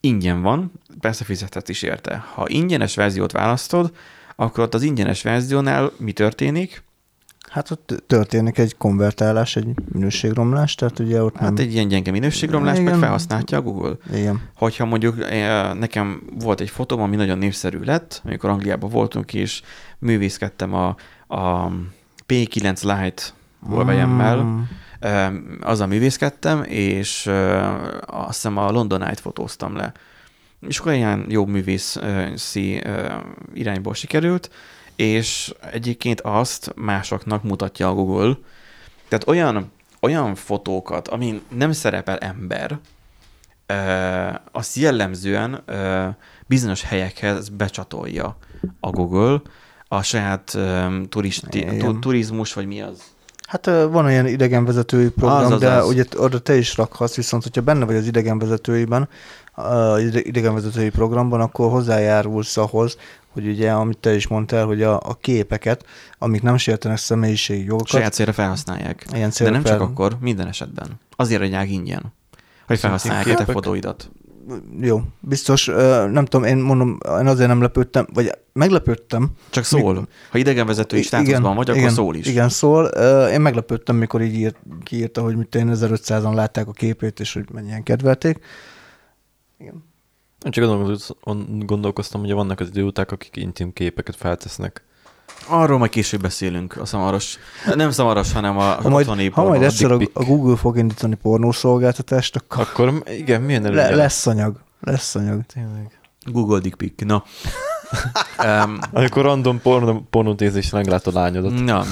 Ingyen van, persze fizethetsz is érte. Ha ingyenes verziót választod, akkor ott az ingyenes verziónál mi történik? Hát ott történik egy konvertálás, egy minőségromlás, tehát ugye ott nem... Hát egy ilyen gyenge minőségromlás, meg Igen. felhasználja a Google. Igen. Hogyha mondjuk eh, nekem volt egy fotóm, ami nagyon népszerű lett, amikor Angliában voltunk, és művészkedtem a, a P9 Lite Huawei-emmel, Mm. Ö, azzal művészkedtem, és ö, azt hiszem a London Eye-t fotóztam le. És akkor ilyen jó művészi ö, irányból sikerült, és egyébként azt másoknak mutatja a Google. Tehát olyan, olyan fotókat, amin nem szerepel ember, azt jellemzően bizonyos helyekhez becsatolja a Google a saját turisti, tu, turizmus, vagy mi az? Hát van olyan idegenvezetői program, Az, az, de az. ugye oda te is rakhatsz, viszont hogyha benne vagy az idegenvezetőiben, idegenvezetői programban, akkor hozzájárulsz ahhoz, hogy ugye, amit te is mondtál, hogy a, a képeket, amik nem sértenek személyiségi jogokat, Saját célra felhasználják. ilyen De célra nem fel... csak akkor, minden esetben. Azért adják ingyen. Hogy felhasználják a te fotóidat. Jó, biztos, nem tudom, én mondom, én azért nem lepődtem, vagy meglepődtem. Csak szól. Ha idegenvezetői státuszban vagy, akkor igen, szól is. Igen, szól. Én meglepődtem, mikor így írt, kiírta, hogy mit én 1500-an látták a képét, és hogy mennyien kedvelték. Igen. Én csak gondolkoztam, gondolkoztam, hogy vannak az idióták, akik intim képeket feltesznek. Arról majd később beszélünk, a szamaros. Nem szamaros, hanem a Ha majd, otthoni ha majd egyszer a, a Google fog indítani pornószolgáltatást, akkor Akkor igen, milyen le, előnye lesz anyag. Lesz anyag. Tényleg. Google dick pic. Na. um, Amikor random porno, pornótézésen meglátod a lányodat. na.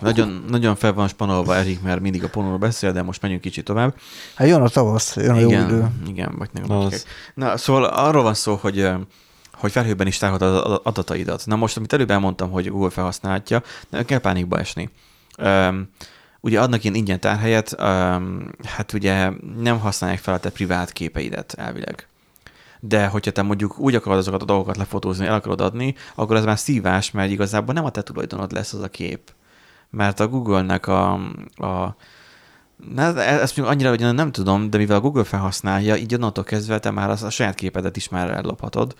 Nagyon, nagyon fel van spanolva Erik, mert mindig a pornóról beszél, de most menjünk kicsit tovább. Hát jön a tavasz, jön a jó idő. igen, igen, vagy nem. Na, szóval arról van szó, hogy hogy felhőben is tárolod az adataidat. Na most, amit előbb elmondtam, hogy Google felhasználhatja, nem kell pánikba esni. Öm, ugye adnak ilyen ingyen tárhelyet, öm, hát ugye nem használják fel a te privát képeidet elvileg. De hogyha te mondjuk úgy akarod azokat a dolgokat lefotózni, el akarod adni, akkor ez már szívás, mert igazából nem a te tulajdonod lesz az a kép. Mert a Google-nek a, a Na, ezt még annyira hogy nem tudom, de mivel a Google felhasználja, így onnantól kezdve te már a saját képedet is már ellophatod.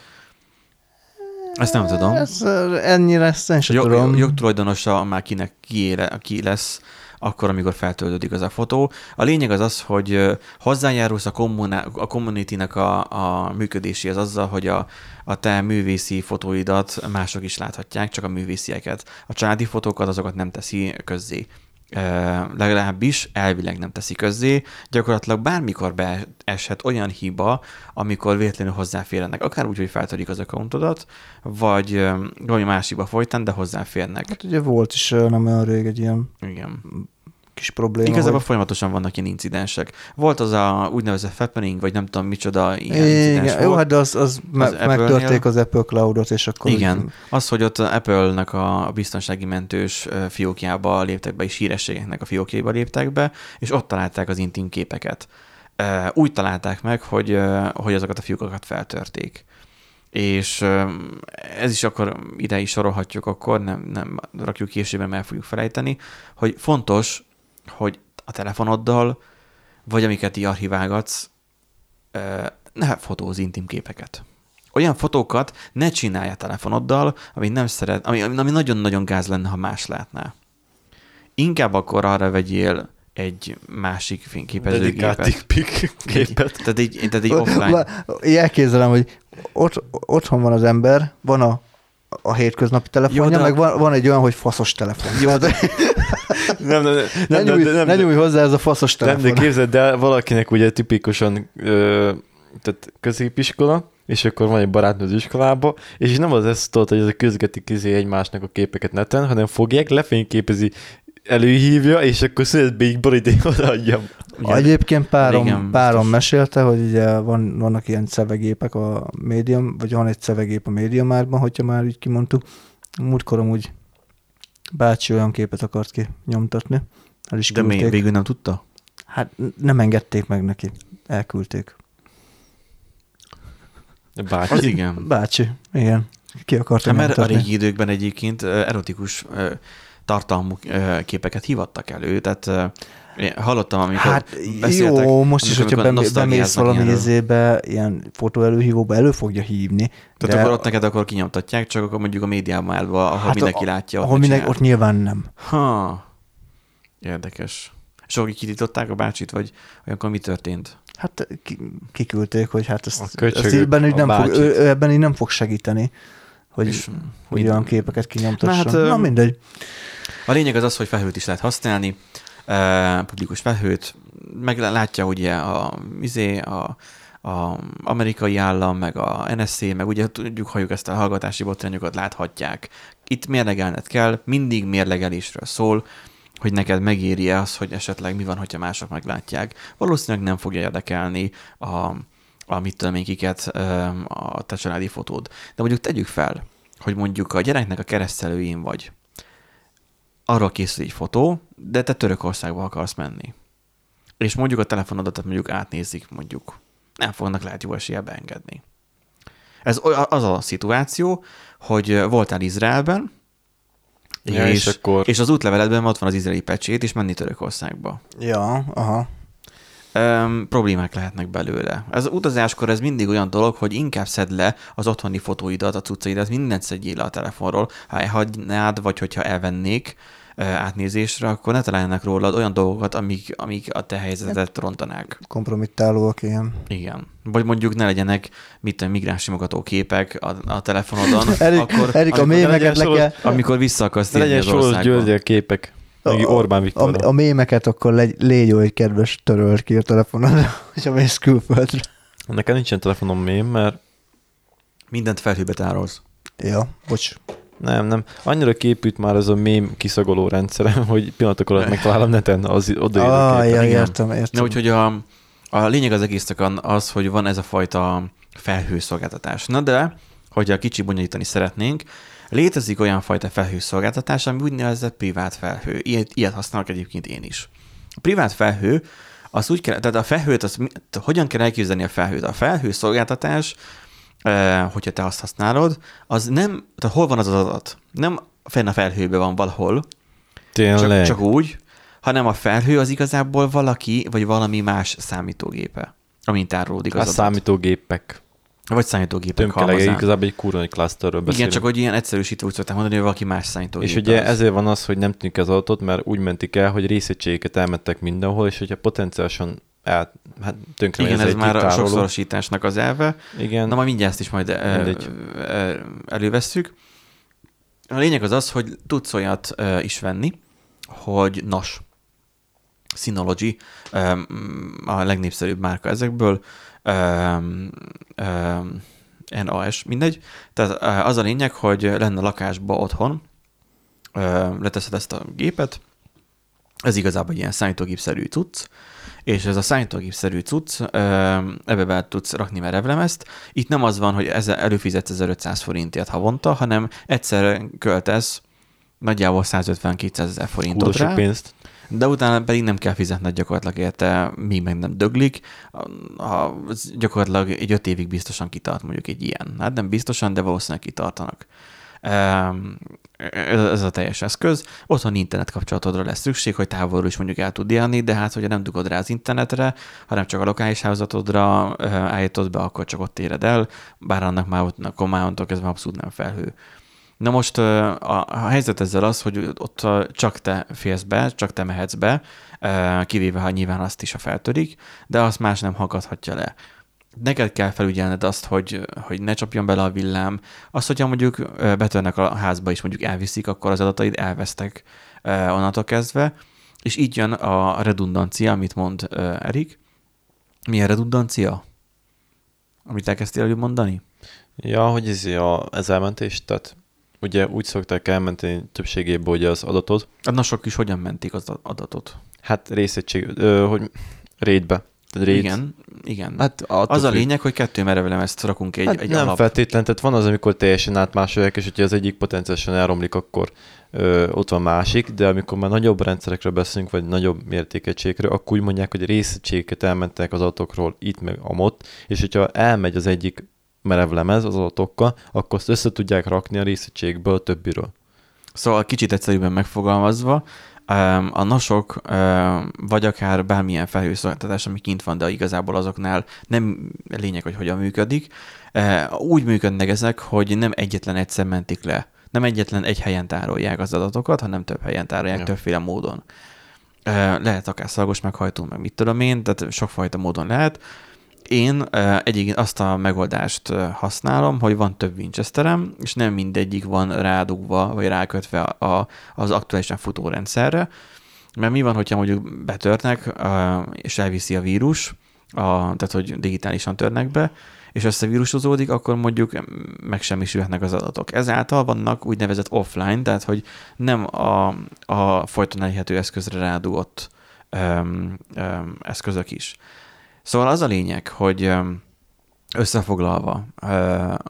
Ezt nem tudom. Ez, ennyire ezt én sem Jog, tudom. jogtulajdonosa már kinek ki, ki lesz, akkor, amikor feltöltődik az a fotó. A lényeg az az, hogy hozzájárulsz a, kommuná- a community-nek a, a működéséhez azzal, hogy a, a te művészi fotóidat mások is láthatják, csak a művészieket. A családi fotókat azokat nem teszi közzé. Legalábbis elvileg nem teszi közzé, gyakorlatilag bármikor beeshet olyan hiba, amikor véletlenül hozzáférnek, akár úgy, hogy feltörik az accountodat, vagy valami más hiba folytán, de hozzáférnek. Hát ugye volt is nem olyan rég egy ilyen Igen. Kis probléma. Igazából hogy... folyamatosan vannak ilyen incidensek. Volt az a úgynevezett fappening, vagy nem tudom micsoda ilyen Igen, jó, volt. hát de az, az, me- Apple-nél. megtörték az Apple Cloudot, és akkor... Igen, az, hogy ott Apple-nek a biztonsági mentős fiókjába léptek be, és hírességeknek a fiókjába léptek be, és ott találták az intim képeket. Úgy találták meg, hogy, hogy azokat a fiókokat feltörték. És ez is akkor ide is sorolhatjuk, akkor nem, nem rakjuk később, mert el fogjuk felejteni, hogy fontos, hogy a telefonoddal, vagy amiket így archiválgatsz, ne fotóz intim képeket olyan fotókat ne csinálj a telefonoddal, ami nem szeret, ami, ami nagyon-nagyon gáz lenne, ha más látná. Inkább akkor arra vegyél egy másik Dedikált fényképezőgépet. Egy, képet. tehát egy, tehát egy offline. Így elképzelem, hogy ott, otthon van az ember, van a, a hétköznapi telefonja, Jó, de- meg van, van egy olyan, hogy faszos telefon. Jó, de Nem, nem, ne, nem, nyújj, nem, nem, ne nyújj hozzá ez a faszos nem, telefon. de képzeld el, valakinek ugye tipikusan ö, tehát középiskola, és akkor van egy barátnő az iskolába, és nem az ezt tudod, hogy ez a közgetik izé egymásnak a képeket neten, hanem fogják, lefényképezi, előhívja, és akkor születbe boríték odaadjam. Ugye, Egyébként párom, Régen párom biztos. mesélte, hogy ugye van, vannak ilyen szövegépek a médium, vagy van egy szövegép a médiamárban, hogyha már így kimondtuk. Múltkor amúgy bácsi olyan képet akart ki nyomtatni. El is de még végül nem tudta? Hát nem engedték meg neki. Elküldték. Bácsi. Az igen. Bácsi, igen. Ki akarta Hát, mert a régi időkben egyébként erotikus tartalmú képeket hivattak elő, tehát én hallottam, amikor Hát beszéltek, jó, most is, hogyha bem- bemész valami izébe, ilyen fotóelőhívóba, elő fogja hívni. Tehát de akkor ott neked akkor kinyomtatják, csak akkor mondjuk a médiámálba, ahol Hát mindenki a- látja. ahol mit minden, csinál. ott nyilván nem. Ha. Érdekes. És akkor kitították a bácsit, vagy olyankor mi történt? Hát ki, kiküldték, hogy hát A ezt, köcsögök, ezt ebben, így a nem fog, bácsit. ő ebben így nem fog segíteni, hogy, És hogy mind- olyan képeket kinyomtasson. Na hát, Na mindegy. A lényeg az az, hogy felhőt is lehet használni, publikus felhőt, meg látja ugye a, izé, a, a amerikai állam, meg a NSC, meg ugye tudjuk, halljuk ezt a hallgatási botrányokat, láthatják. Itt mérlegelned kell, mindig mérlegelésről szól, hogy neked megéri az, hogy esetleg mi van, hogyha mások meglátják. Valószínűleg nem fogja érdekelni a, a mit tudom én kiket, a te családi fotód. De mondjuk tegyük fel, hogy mondjuk a gyereknek a keresztelőjén vagy, arról készül egy fotó, de te Törökországba akarsz menni. És mondjuk a telefonodat mondjuk átnézik, mondjuk. Nem fognak lehet jó eséllyel beengedni. Ez az a szituáció, hogy voltál Izraelben, Ja, és, és akkor- és az útleveledben ott van az izraeli pecsét, és menni Törökországba. Ja, aha. Um, problémák lehetnek belőle. Ez utazáskor ez mindig olyan dolog, hogy inkább szedd le az otthoni fotóidat, a cuccaidat, mindent szedjél le a telefonról. Ha elhagynád, vagy hogyha elvennék uh, átnézésre, akkor ne találjanak rólad olyan dolgokat, amik, amik a te helyzetet rontanák. Kompromittálóak ilyen. Igen. Vagy mondjuk ne legyenek, mit tudom, migráns simogató képek a, a telefonodon. Erik, akkor, Erik a amikor, mémeket le legyen kell, amikor vissza akarsz legyen az országba. Györgyel képek. Meg Orbán a, Viktorral. a mémeket akkor legy, légy hogy kedves, töröld ki a telefonod, hogyha mész külföldre. Nekem nincsen telefonom mém, mert Mindent felhőbe tárolsz. Ja, bocs. nem, nem. Annyira képült már ez a mém kiszagoló rendszerem, hogy pillanatok alatt megtalálom neten az odaíró Ah, ja, igen. értem, értem. Na, úgyhogy a, a lényeg az egésznek an- az, hogy van ez a fajta felhőszolgáltatás. Na de, hogyha kicsi bonyolítani szeretnénk, létezik olyan fajta felhőszolgáltatás, ami úgynevezett privát felhő. Ilyet, ilyet használok egyébként én is. A privát felhő, az úgy kell, tehát a felhőt, az, hogyan kell elképzelni a felhőt? A felhőszolgáltatás, eh, hogyha te azt használod, az nem, tehát hol van az az adat? Nem fenn a felhőben van valahol, Tényleg. csak, csak úgy, hanem a felhő az igazából valaki, vagy valami más számítógépe, amint tárolódik a az adat. számítógépek. Vagy számítógépek Tömkelege igazából egy kurva clusterről beszélünk. Igen, csak hogy ilyen egyszerűsítve úgy szokták mondani, hogy valaki más számítógép. És ugye az. ezért van az, hogy nem tűnik az adatot, mert úgy mentik el, hogy részegységeket elmentek mindenhol, és hogyha potenciálisan el, hát tönkre Igen, ez egyik már a sokszorosításnak az elve. Igen. Na majd mindjárt ezt is majd ö, Mindegy. ö, elővesszük. A lényeg az az, hogy tudsz olyat ö, is venni, hogy NAS, Synology, ö, a legnépszerűbb márka ezekből, ö, ö, NAS, mindegy. Tehát az a lényeg, hogy lenne lakásba otthon, leteszed ezt a gépet, ez igazából egy ilyen számítógépszerű cucc, és ez a számítógépszerű cucc, ebbe be tudsz rakni merevlemezt. Itt nem az van, hogy ezzel előfizetsz 1500 forintért havonta, hanem egyszer költesz nagyjából 150-200 ezer forintot sok rá, pénzt. De utána pedig nem kell fizetned gyakorlatilag érte, míg meg nem döglik. Ha, gyakorlatilag egy öt évig biztosan kitart mondjuk egy ilyen. Hát nem biztosan, de valószínűleg kitartanak. Ez a teljes eszköz. Otthon internet kapcsolatodra lesz szükség, hogy távolról is mondjuk el tud élni, de hát, hogyha nem dugod rá az internetre, hanem csak a lokális házatodra ö, állítod be, akkor csak ott éred el, bár annak már ott, akkor már onnantól kezdve abszolút nem felhő. Na most a, helyzet ezzel az, hogy ott csak te félsz be, csak te mehetsz be, kivéve, ha nyilván azt is a feltörik, de azt más nem hallgathatja le. neked kell felügyelned azt, hogy, hogy ne csapjon bele a villám. Azt, hogyha mondjuk betörnek a házba és mondjuk elviszik, akkor az adataid elvesztek onnantól kezdve, és így jön a redundancia, amit mond Erik. Milyen redundancia? Amit elkezdtél előbb mondani? Ja, hogy ez, a, ez elmentés, tehát ugye úgy szokták elmenteni többségében ugye az adatot, A nasok is hogyan mentik az adatot? hát részegység, ö, hogy. Tehát raid. Igen, igen. Hát az a lényeg, hogy kettő merevelemezt rakunk egy, hát egy nem alap. feltétlen, tehát van az, amikor teljesen átmásolják, és hogyha az egyik potenciálisan elromlik, akkor ö, ott van másik, de amikor már nagyobb rendszerekről beszélünk, vagy nagyobb mértékegységről, akkor úgy mondják, hogy részegységeket elmentek az adatokról itt meg amott, és hogyha elmegy az egyik merevlemez az adatokkal, akkor azt össze tudják rakni a részegységből a többiről. Szóval kicsit egyszerűbben megfogalmazva, a nasok, vagy akár bármilyen felhőszolgáltatás, ami kint van, de igazából azoknál nem lényeg, hogy hogyan működik, e, úgy működnek ezek, hogy nem egyetlen egyszer mentik le. Nem egyetlen egy helyen tárolják az adatokat, hanem több helyen tárolják Ja. többféle módon. E, Lehet akár szalagos meghajtó, meg mit tudom én, tehát sokfajta módon lehet. Én egyébként azt a megoldást használom, hogy van több Winchesterem, és nem mindegyik van rádugva, vagy rákötve a, az aktuálisan futó rendszerre, mert mi van, hogyha mondjuk betörnek, és elviszi a vírus, a, tehát hogy digitálisan törnek be, és összevírusozódik, akkor mondjuk megsemmisülhetnek az adatok. Ezáltal vannak úgynevezett offline, tehát hogy nem a, a folyton elérhető eszközre rádugott öm, öm, eszközök is. Szóval az a lényeg, hogy összefoglalva,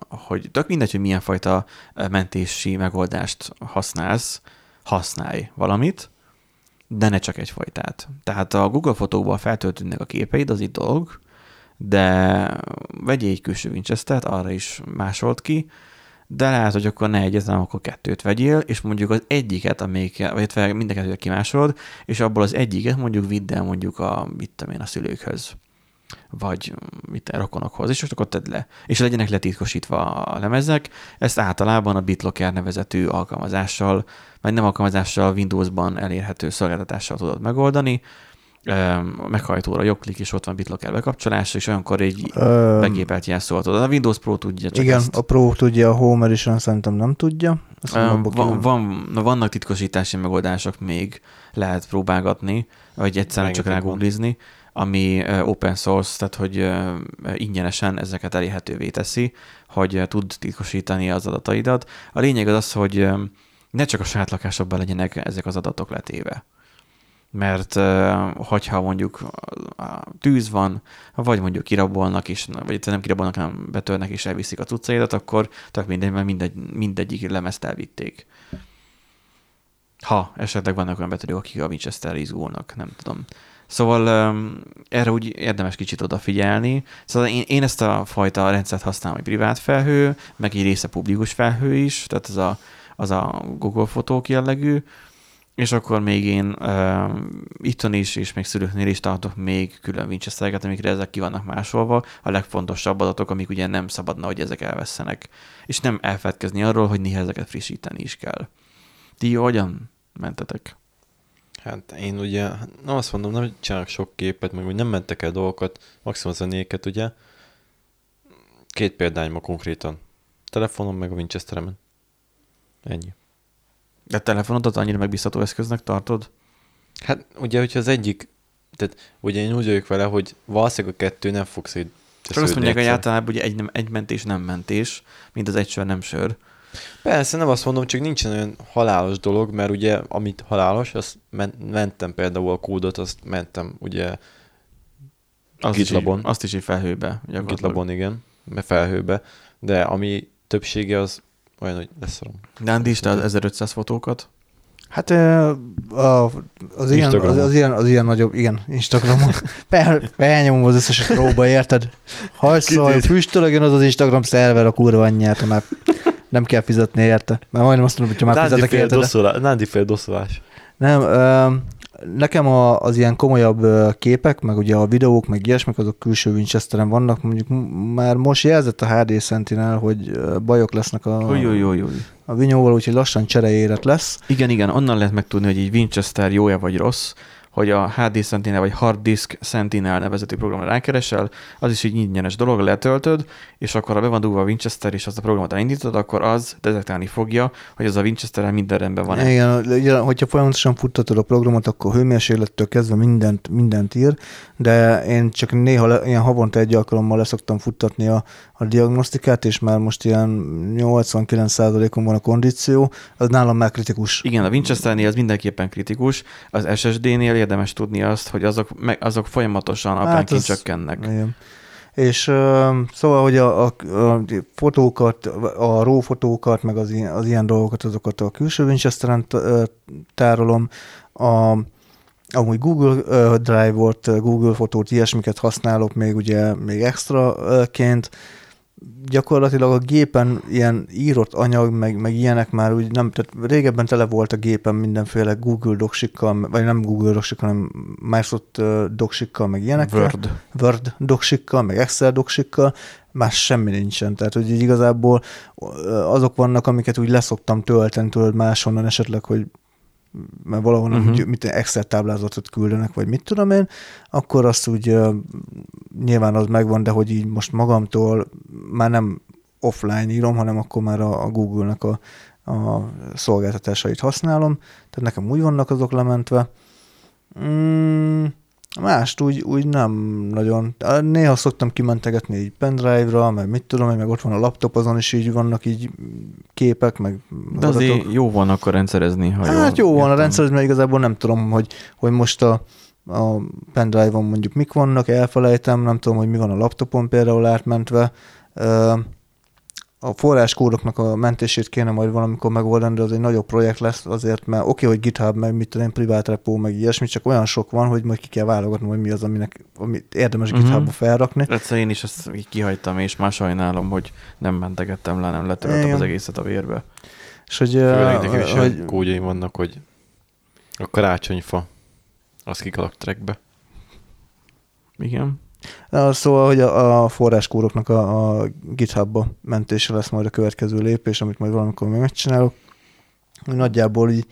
hogy tök mindegy, hogy milyen fajta mentési megoldást használsz, használj valamit, de ne csak egyfajtát. Tehát a Google fotókban feltöltődnek a képeid, az itt dolog, de vegyél egy külső Winchester-t, arra is másolt ki, de lehet, hogy akkor ne egyet, hanem akkor kettőt vegyél, és mondjuk az egyiket, amelyik, vagy mind a kettőt kimásolod, és abból az egyiket mondjuk vidd el mondjuk a, mit én, a szülőkhöz vagy mit a rokonokhoz, és most akkor tedd le. És legyenek letitkosítva a lemezek. Ezt általában a BitLocker nevezetű alkalmazással, vagy nem alkalmazással, Windowsban elérhető szolgáltatással tudod megoldani. Meghajtóra jobbklik, és ott van BitLocker bekapcsolása, és olyankor egy Ö, begépelt jelszóval tudod. A Windows Pro tudja csak igen, ezt. a Pro tudja, a Home Edition szerintem nem tudja. Abba van, van, na, vannak titkosítási megoldások még, lehet próbálgatni, vagy egyszerűen csak van. Ami open source, tehát hogy ingyenesen ezeket elérhetővé teszi, hogy tud titkosítani az adataidat. A lényeg az az, hogy ne csak a saját lakásokban legyenek ezek az adatok letéve. Mert hogyha mondjuk tűz van, vagy mondjuk kirabolnak is, vagy nem kirabolnak, hanem betörnek és elviszik a cuccaidat, akkor tök mindegy, mert mindegy, mindegyik lemezt elvitték. Ha esetleg vannak olyan betörők, akik a Winchester izgulnak, nem tudom. Szóval um, erre úgy érdemes kicsit odafigyelni. Szóval én, én ezt a fajta rendszert használom, hogy privát felhő, meg egy része publikus felhő is, tehát az a, az a Google fotók jellegű, és akkor még én uh, itthon is, és még szülőknél is tartok még külön Winchestereket, amikre ezek ki vannak másolva, a legfontosabb adatok, amik ugye nem szabadna, hogy ezek elvesztenek. És nem elfeledkezni arról, hogy néha ezeket frissíteni is kell. Ti hogyan mentetek? Hát én ugye, nem azt mondom, nem csinálok sok képet, meg hogy nem mentek el dolgokat, maximum zenéket, ugye. Két példány ma konkrétan. Telefonom meg a Winchesteremen. Ennyi. De telefonodat annyira megbízható eszköznek tartod? Hát ugye, hogyha az egyik, tehát ugye én úgy vagyok vele, hogy valószínűleg a kettő nem fog szét. Csak azt mondják, hogy általában ugye egy, nem, egy mentés nem mentés, mint az egy sör nem sör. Persze, nem azt mondom, csak nincsen olyan halálos dolog, mert ugye, amit halálos, azt men- mentem például a kódot, azt mentem ugye Azt is, GitLabon. így- azt is így felhőbe. GitLabon, igen, mert felhőbe, de ami többsége az olyan, hogy leszarom. De Andi is, te az 1500 fotókat. Hát a, az, ilyen, az, az, ilyen, az ilyen nagyobb, igen, Instagramon. Fel, felnyomom az összeset róba, érted? Hajszol, Kitét. füstölögön az az Instagram szerver a kurva anyját, már nem kell fizetni érte. Mert majdnem azt mondom, hogy már Nándi fizetek fél, érte. De... doszolás, Nándi fél doszolás. Nem, ö, nekem a, az ilyen komolyabb képek, meg ugye a videók, meg ilyesmik, azok külső Winchesteren vannak. Mondjuk már most jelzett a HD Sentinel, hogy bajok lesznek a, Jó, jó, jó, jó. a vinyóval, úgyhogy lassan csereéret lesz. Igen, igen, onnan lehet megtudni, hogy egy Winchester jó-e vagy rossz, hogy a HD Sentinel vagy Hard Disk Sentinel nevezetű programra rákeresel, az is így ingyenes dolog, letöltöd, és akkor ha be van dugva a Winchester, és azt a programot elindítod, akkor az detektálni fogja, hogy az a Winchester minden rendben van. Igen, ugye, hogyha folyamatosan futtatod a programot, akkor hőmérséklettől kezdve mindent, mindent ír, de én csak néha le, ilyen havonta egy alkalommal leszoktam futtatni a, a diagnosztikát, és már most ilyen 89%-on van a kondíció, az nálam már kritikus. Igen, a Winchesternél ez mindenképpen kritikus, az SSD-nél érdemes tudni azt, hogy azok, meg, azok folyamatosan apránként hát csökkennek. Igen. És uh, szóval, hogy a, a, a fotókat, a RAW fotókat, meg az, ilyen, az ilyen dolgokat, azokat a külső Winchester-en tárolom, a, amúgy Google uh, Drive-ot, Google fotót, ilyesmiket használok még ugye még extraként, gyakorlatilag a gépen ilyen írott anyag, meg, meg ilyenek már úgy nem, tehát régebben tele volt a gépen mindenféle Google doksikkal, vagy nem Google doksikkal, hanem Microsoft doksikkal, meg ilyenekkel. Word. Word doksikkal, meg Excel doksikkal, más semmi nincsen. Tehát, hogy így igazából azok vannak, amiket úgy leszoktam tölteni tőled máshonnan esetleg, hogy mert valahonnan uh-huh. úgy, mit Excel táblázatot küldenek, vagy mit tudom én, akkor azt úgy uh, nyilván az megvan, de hogy így most magamtól már nem offline írom, hanem akkor már a, a Google-nek a, a szolgáltatásait használom, tehát nekem úgy vannak azok lementve. Mm, Mást úgy, úgy nem nagyon. Néha szoktam kimentegetni egy pendrive-ra, mert mit tudom, meg ott van a laptop, azon is így vannak így képek, meg De adatok. azért jó van akkor rendszerezni, ha Hát jó, jó van a rendszerezni, mert igazából nem tudom, hogy, hogy most a, a pendrive-on mondjuk mik vannak, elfelejtem, nem tudom, hogy mi van a laptopon például átmentve a forráskódoknak a mentését kéne majd valamikor megoldani, de az egy nagyobb projekt lesz azért, mert oké, okay, hogy GitHub, meg mit tudom, privát repo, meg ilyesmi, csak olyan sok van, hogy majd ki kell válogatni, hogy mi az, aminek, amit érdemes uh-huh. GitHubba felrakni. Egyszer én is ezt így kihagytam, és már sajnálom, hogy nem mentegettem le, nem letöltöttem az egészet a vérbe. És hogy... Főleg nekem is hogy... kódjaim vannak, hogy a karácsonyfa, az kikalak trackbe. Igen. Szóval, hogy a, a forráskóroknak a, a GitHubba mentése lesz majd a következő lépés, amit majd valamikor még megcsinálok. Nagyjából így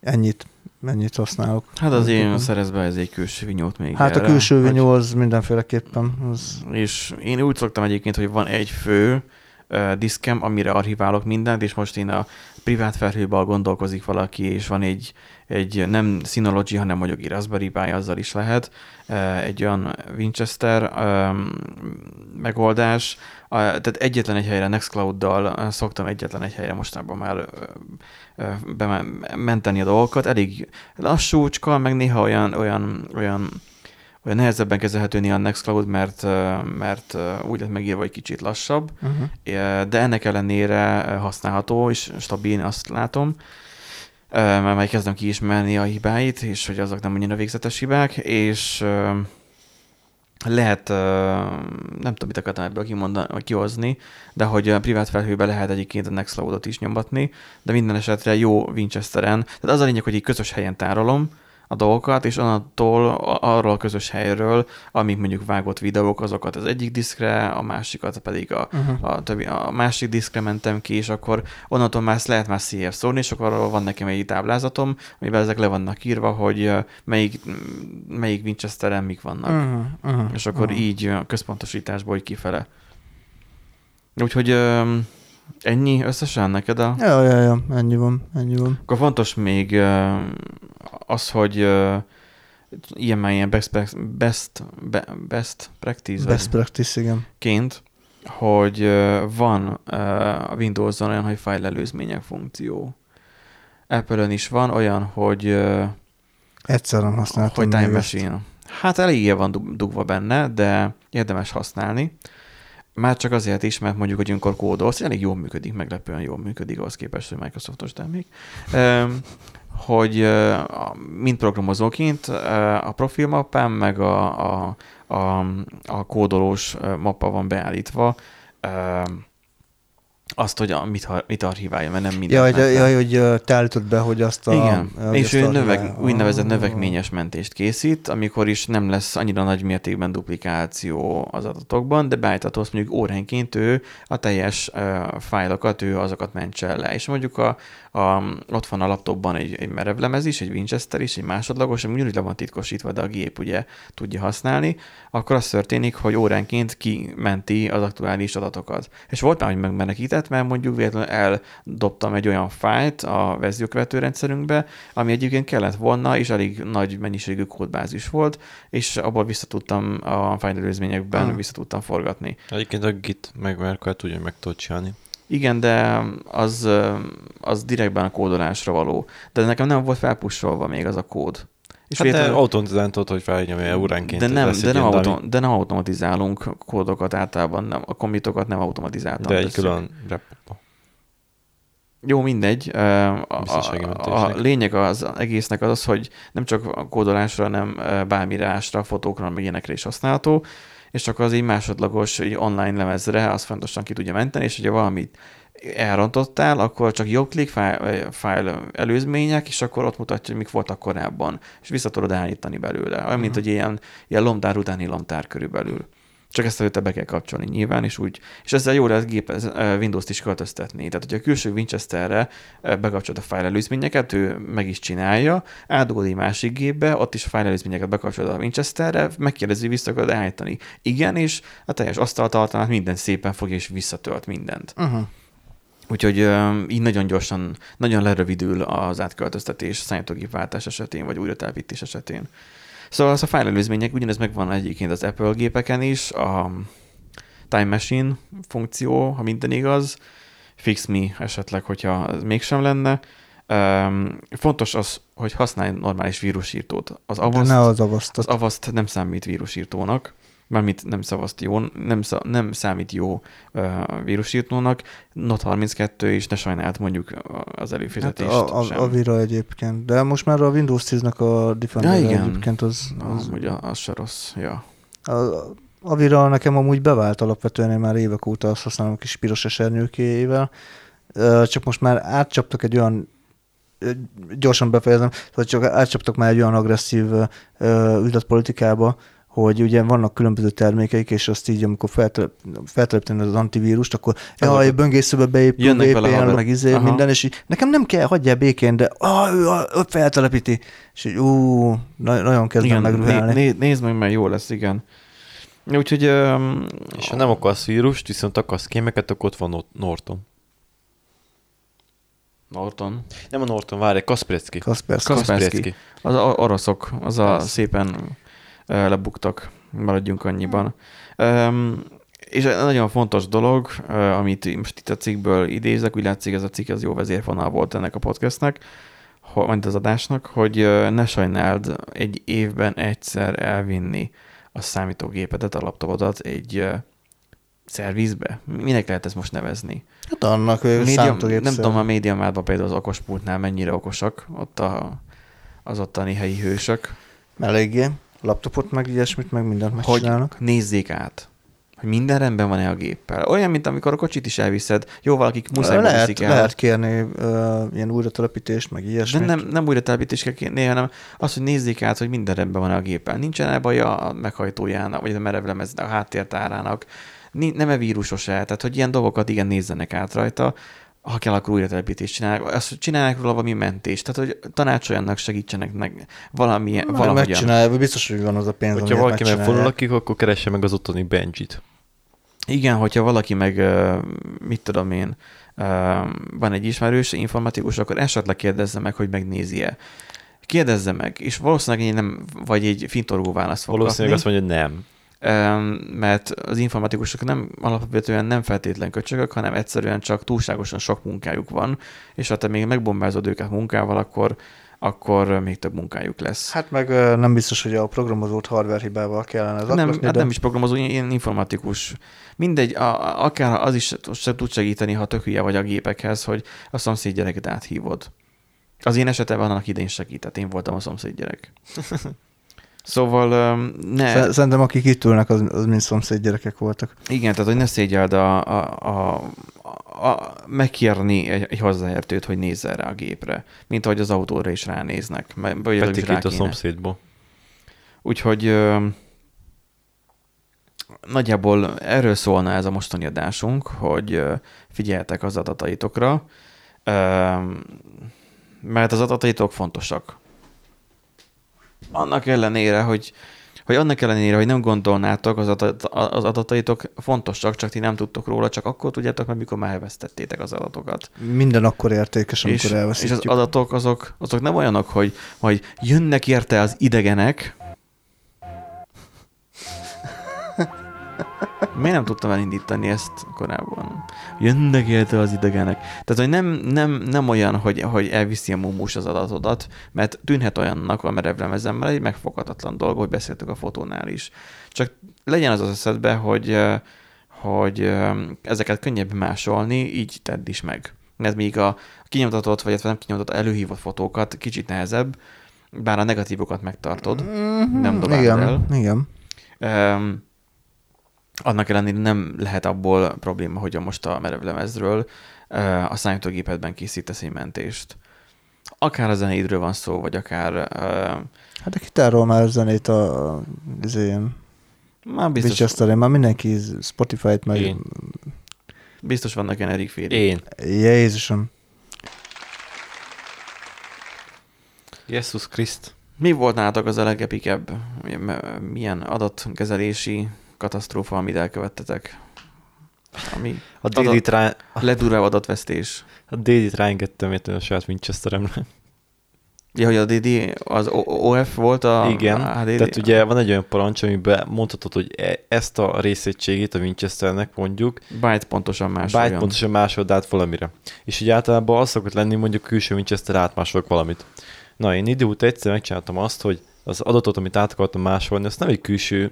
ennyit, ennyit használok. Hát az én szerez be ez egy külső vinyót még Hát erre, a külső vinyó az mindenféleképpen. Az... És én úgy szoktam egyébként, hogy van egy fő uh, diszkem, amire archiválok mindent, és most én a privát felhőben gondolkozik valaki, és van egy, egy nem Synology, hanem mondjuk egy Raspberry Pi, azzal is lehet, egy olyan Winchester megoldás, tehát egyetlen egy helyre Nextcloud-dal szoktam egyetlen egy helyre mostában már bementeni a dolgokat, elég lassúcska, meg néha olyan, olyan, olyan olyan nehezebben kezelhető a Nextcloud, mert, mert úgy lett megírva, hogy kicsit lassabb, uh-huh. de ennek ellenére használható, és stabil, azt látom, mert már kezdem kiismerni a hibáit, és hogy azok nem annyira végzetes hibák, és lehet, nem tudom, mit akartam ebből kimondani, kihozni, de hogy a privát felhőben lehet egyébként a Nextcloud-ot is nyomatni, de minden esetre jó Winchesteren. Tehát az a lényeg, hogy egy közös helyen tárolom, a dolgokat, és onnantól arról a közös helyről, amik mondjuk vágott videók, azokat az egyik diszkre, a másikat pedig a, uh-huh. a, többi, a másik diszkre mentem ki, és akkor onnantól már lehet már CF szólni, és akkor arról van nekem egy táblázatom, amiben ezek le vannak írva, hogy melyik, melyik Winchesteren mik vannak. Uh-huh. Uh-huh. És akkor uh-huh. így a központosításból így kifele. Úgyhogy Ennyi összesen neked a... Ja, ja, ja, ennyi van, ennyi van. Akkor fontos még az, hogy ilyen már ilyen best, best, best practice. Best practice, igen. Ként, hogy van a Windows-on olyan, hogy file előzmények funkció. Apple-ön is van olyan, hogy Egyszerűen használtam. Hogy Time Machine. Hát eléggé van dugva benne, de érdemes használni. Már csak azért is, mert mondjuk, hogy amikor kódolsz, elég jól működik, meglepően jól működik ahhoz képest, hogy Microsoftos termék, hogy mint programozóként a profilmappám, meg a, a, a, a kódolós mappa van beállítva azt, hogy a, mit, mit archiválja, mert nem minden. Ja, hogy, ja, hogy te állítod be, hogy azt a... Igen, hogy és ő a- növek, úgynevezett növekményes mentést készít, amikor is nem lesz annyira nagy mértékben duplikáció az adatokban, de beállítható mondjuk óránként ő a teljes uh, fájlokat, ő azokat mentse le. És mondjuk a, a, ott van a laptopban egy, egy merevlemez is, egy Winchester is, egy másodlagos, ami ugyanúgy le van titkosítva, de a gép ugye tudja használni, akkor az történik, hogy óránként kimenti az aktuális adatokat. És volt már, hogy megmenekített, mert mondjuk véletlenül eldobtam egy olyan fájlt a verziókövető rendszerünkbe, ami egyébként kellett volna, és elég nagy mennyiségű kódbázis volt, és abból vissza tudtam a fájlelőzményekben Ah. vissza tudtam forgatni. Egyébként a Git meg Merkel tudja, hogy meg tudod csinálni. Igen, de az, az direktben a kódolásra való. De nekem nem volt felpusolva még az a kód. És Hát véletlenül- automatizáltod, hogy felnyomja óránként. de nem, de, nem autom, de nem automatizálunk kódokat általában, nem, a kommitokat nem automatizáltan De egy tesszük. külön repóba. Jó, mindegy. A, a, a lényeg az egésznek az, az, hogy nem csak a kódolásra, hanem ö, bármire ásra, fotókra, meg ilyenekre is használható, és csak az egy másodlagos egy online lemezre az fontosan ki tudja menteni, és hogyha valamit elrontottál, akkor csak jobbklik, fájl előzmények, és akkor ott mutatja, hogy mik voltak korábban, és vissza tudod állítani belőle. Olyan, mint hogy ilyen, ilyen lomtár utáni lomtár körülbelül. Csak ezt előtte be kell kapcsolni nyilván, és úgy, és ezzel jó lehet gép, ez, Windows-t is költöztetni. Tehát, hogyha a külső Winchesterre bekapcsolod a fájl előzményeket, ő meg is csinálja, átdugod egy másik gépbe, ott is a fájl előzményeket bekapcsolod a Winchesterre, megkérdezi, vissza akarod állítani. Igen, és a teljes asztaltartalmat minden szépen fog és visszatölt mindent. Uh-huh. Úgyhogy így nagyon gyorsan, nagyon lerövidül az átköltöztetés számítógépváltás esetén, vagy újratelepítés esetén. Szóval az a fájl előzmények ugyanez megvan egyébként az Apple gépeken is, a Time Machine funkció, ha minden igaz, Fix Me esetleg, hogyha ez mégsem lenne. Um, fontos az, hogy használj normális vírusírtót. Az Avast, ne az az avasztat. Avast nem számít vírusírtónak, mármint nem szavaszt jó, nem, szá, nem számít jó uh, vírusírtónak, Not 32 is, ne sajnált mondjuk az Hát előfizetést a, a, sem. a Vira egyébként. De most már a Windows 10-nek a Defender Ja, igen. egyébként az, az, az ugye, az se rossz, ja. A, a Vira nekem amúgy bevált alapvetően, én már évek óta azt használom a kis piros esernyőkéjével, csak most már átcsaptak egy olyan gyorsan befejezem, szóval csak átcsaptak már egy olyan agresszív ö, üzletpolitikába, hogy ugye vannak különböző termékeik, és azt így, amikor feltelep, feltelepíteni az antivírust, akkor jaj, böngészőbe beépül Jönnek VPN, meg izé, Aha. minden, és így, nekem nem kell, hagyjál békén, de ah, ő, ő feltelepíti, és így, ú, na, nagyon kezdem Igen, megrühelni. né, né, nézd meg, mert jó lesz, igen. Úgyhogy um, És ha nem akarsz vírust, viszont akarsz kémeket, akkor ott van Nor- Norton. Norton, Nem a Norton, várj, Kaspersky. Kaspersky. Kaspersky. az a oroszok, az a Az. szépen lebuktak, maradjunk annyiban. Um, és egy nagyon fontos dolog, amit most itt a cikkből idézek, úgy látszik ez a cikk az jó vezérfonal volt ennek a podcastnek, majd az adásnak, hogy ne sajnáld egy évben egyszer elvinni a számítógépedet, a laptopodat egy szervizbe. Minek lehet ezt most nevezni? Hát annak Média, nem tudom, a médiamádban például az okospultnál mennyire okosak ott a, az ottani helyi hősök, Eléggé. Laptopot meg ilyesmit, meg mindent hogy megcsinálnak. nézzék át, hogy minden rendben van-e a géppel. Olyan, mint amikor a kocsit is elviszed. Jó, valakik muszáj lehet, el. lehet kérni uh, ilyen újratelepítést, meg de ilyesmit. nem, nem újra telepítés kell kérni, hanem az, hogy nézzék át, hogy minden rendben van a géppel. Nincsen baj a meghajtójának, vagy a merevlemeznek, a háttértárának. Nem-e vírusos el? Tehát, hogy ilyen dolgokat igen nézzenek át rajta. Ha kell, akkor újra telepítést csinálják. Azt, hogy csinálják róla valami mentést. Tehát, hogy tanácsoljanak, segítsenek meg valamilyen, Majd valahogyan. megcsinálja, biztos, hogy van az a pénz, Hogyha valaki megcsinálják. megfordul lakik, akkor keresse meg az ottani Benjit. Igen, hogyha valaki meg, mit tudom én, van egy ismerős informatikus, akkor esetleg kérdezze meg, hogy megnézi-e. Kérdezze meg, és valószínűleg én nem, vagy egy fintorgó választ fog Valószínűleg azt kapni, mondja, hogy nem. Mert az informatikusok nem alapvetően nem feltétlen köcsögök, hanem egyszerűen csak túlságosan sok munkájuk van, és ha te még megbombázod őket munkával, akkor, akkor még több munkájuk lesz. Hát meg nem biztos, hogy a programozót hardware hibával kellene nem, zaklatni, hát de nem is programozó, ilyen informatikus. Mindegy, a, akár az is se tud segíteni, ha tök hülye vagy a gépekhez, hogy a szomszéd gyereket áthívod. Az én esetemben annak idén segített, én voltam a szomszéd gyerek. Szóval ne, Sze- Szerintem akik itt ülnek, az, az mind szomszéd gyerekek voltak. igen, tehát hogy ne szégyeld a, a, a, a, megkérni egy, egy hozzáértőt, hogy nézzen rá a gépre, mint ahogy az autóra is ránéznek. Vagy rá Petikét a szomszédból. Úgyhogy ö, nagyjából erről szólna ez a mostani adásunk, hogy ö, figyeljetek az adataitokra, ö, mert az adataitok fontosak. Annak ellenére, hogy hogy annak ellenére, hogy nem gondolnátok, az, adat, az adataitok fontosak, csak ti nem tudtok róla, csak akkor tudjátok, meg mikor már elvesztettétek az adatokat. Minden akkor értékes, amikor És, és elveszítjük. az adatok azok, azok nem olyanok, hogy majd jönnek érte az idegenek. Miért nem tudtam elindítani ezt korábban? Jönnek érte az idegenek. Tehát, hogy nem, nem, nem olyan, hogy, hogy elviszi a mumus az adatodat, mert tűnhet olyannak a merevlemezemmel egy megfoghatatlan dolog, hogy beszéltük a fotónál is. Csak legyen az az eszedbe, hogy, hogy ezeket könnyebb másolni, így tedd is meg. Ez még a kinyomtatott, vagy nem kinyomtatott előhívott fotókat kicsit nehezebb, bár a negatívokat megtartod, nem dobáld igen, el. Igen. Um, annak ellenére nem lehet abból probléma, hogy a most a merevlemezről a számítógépedben készítesz egy mentést. Akár a zenéidről van szó, vagy akár Hát a kitárról már zenét a, az ilyen már biztos, Winchester, már mindenki Spotify-t meg... Én. biztos vannak ilyen Erik. Én. Jézusom. Jesus Christ. Mi volt nálatok az a legepikebb? Milyen adatkezelési katasztrófa, amit elkövettetek? Ami A délit rá, ledurvább adatvesztés. a délit ráengedtem értem a saját Winchesteremre. Ja, hogy a DD, az OF volt a Igen, a HDD? tehát ugye van egy olyan parancs, amiben mondhatod, hogy e- ezt a részegységét a Winchesternek mondjuk, Byte pontosan másoljon. byte pontosan másold át valamire. És ugye általában az szokott lenni, mondjuk külső Winchester átmásolok valamit. Na, én idő után egyszer megcsináltam azt, hogy az adatot, amit át akartam másolni, azt nem egy külső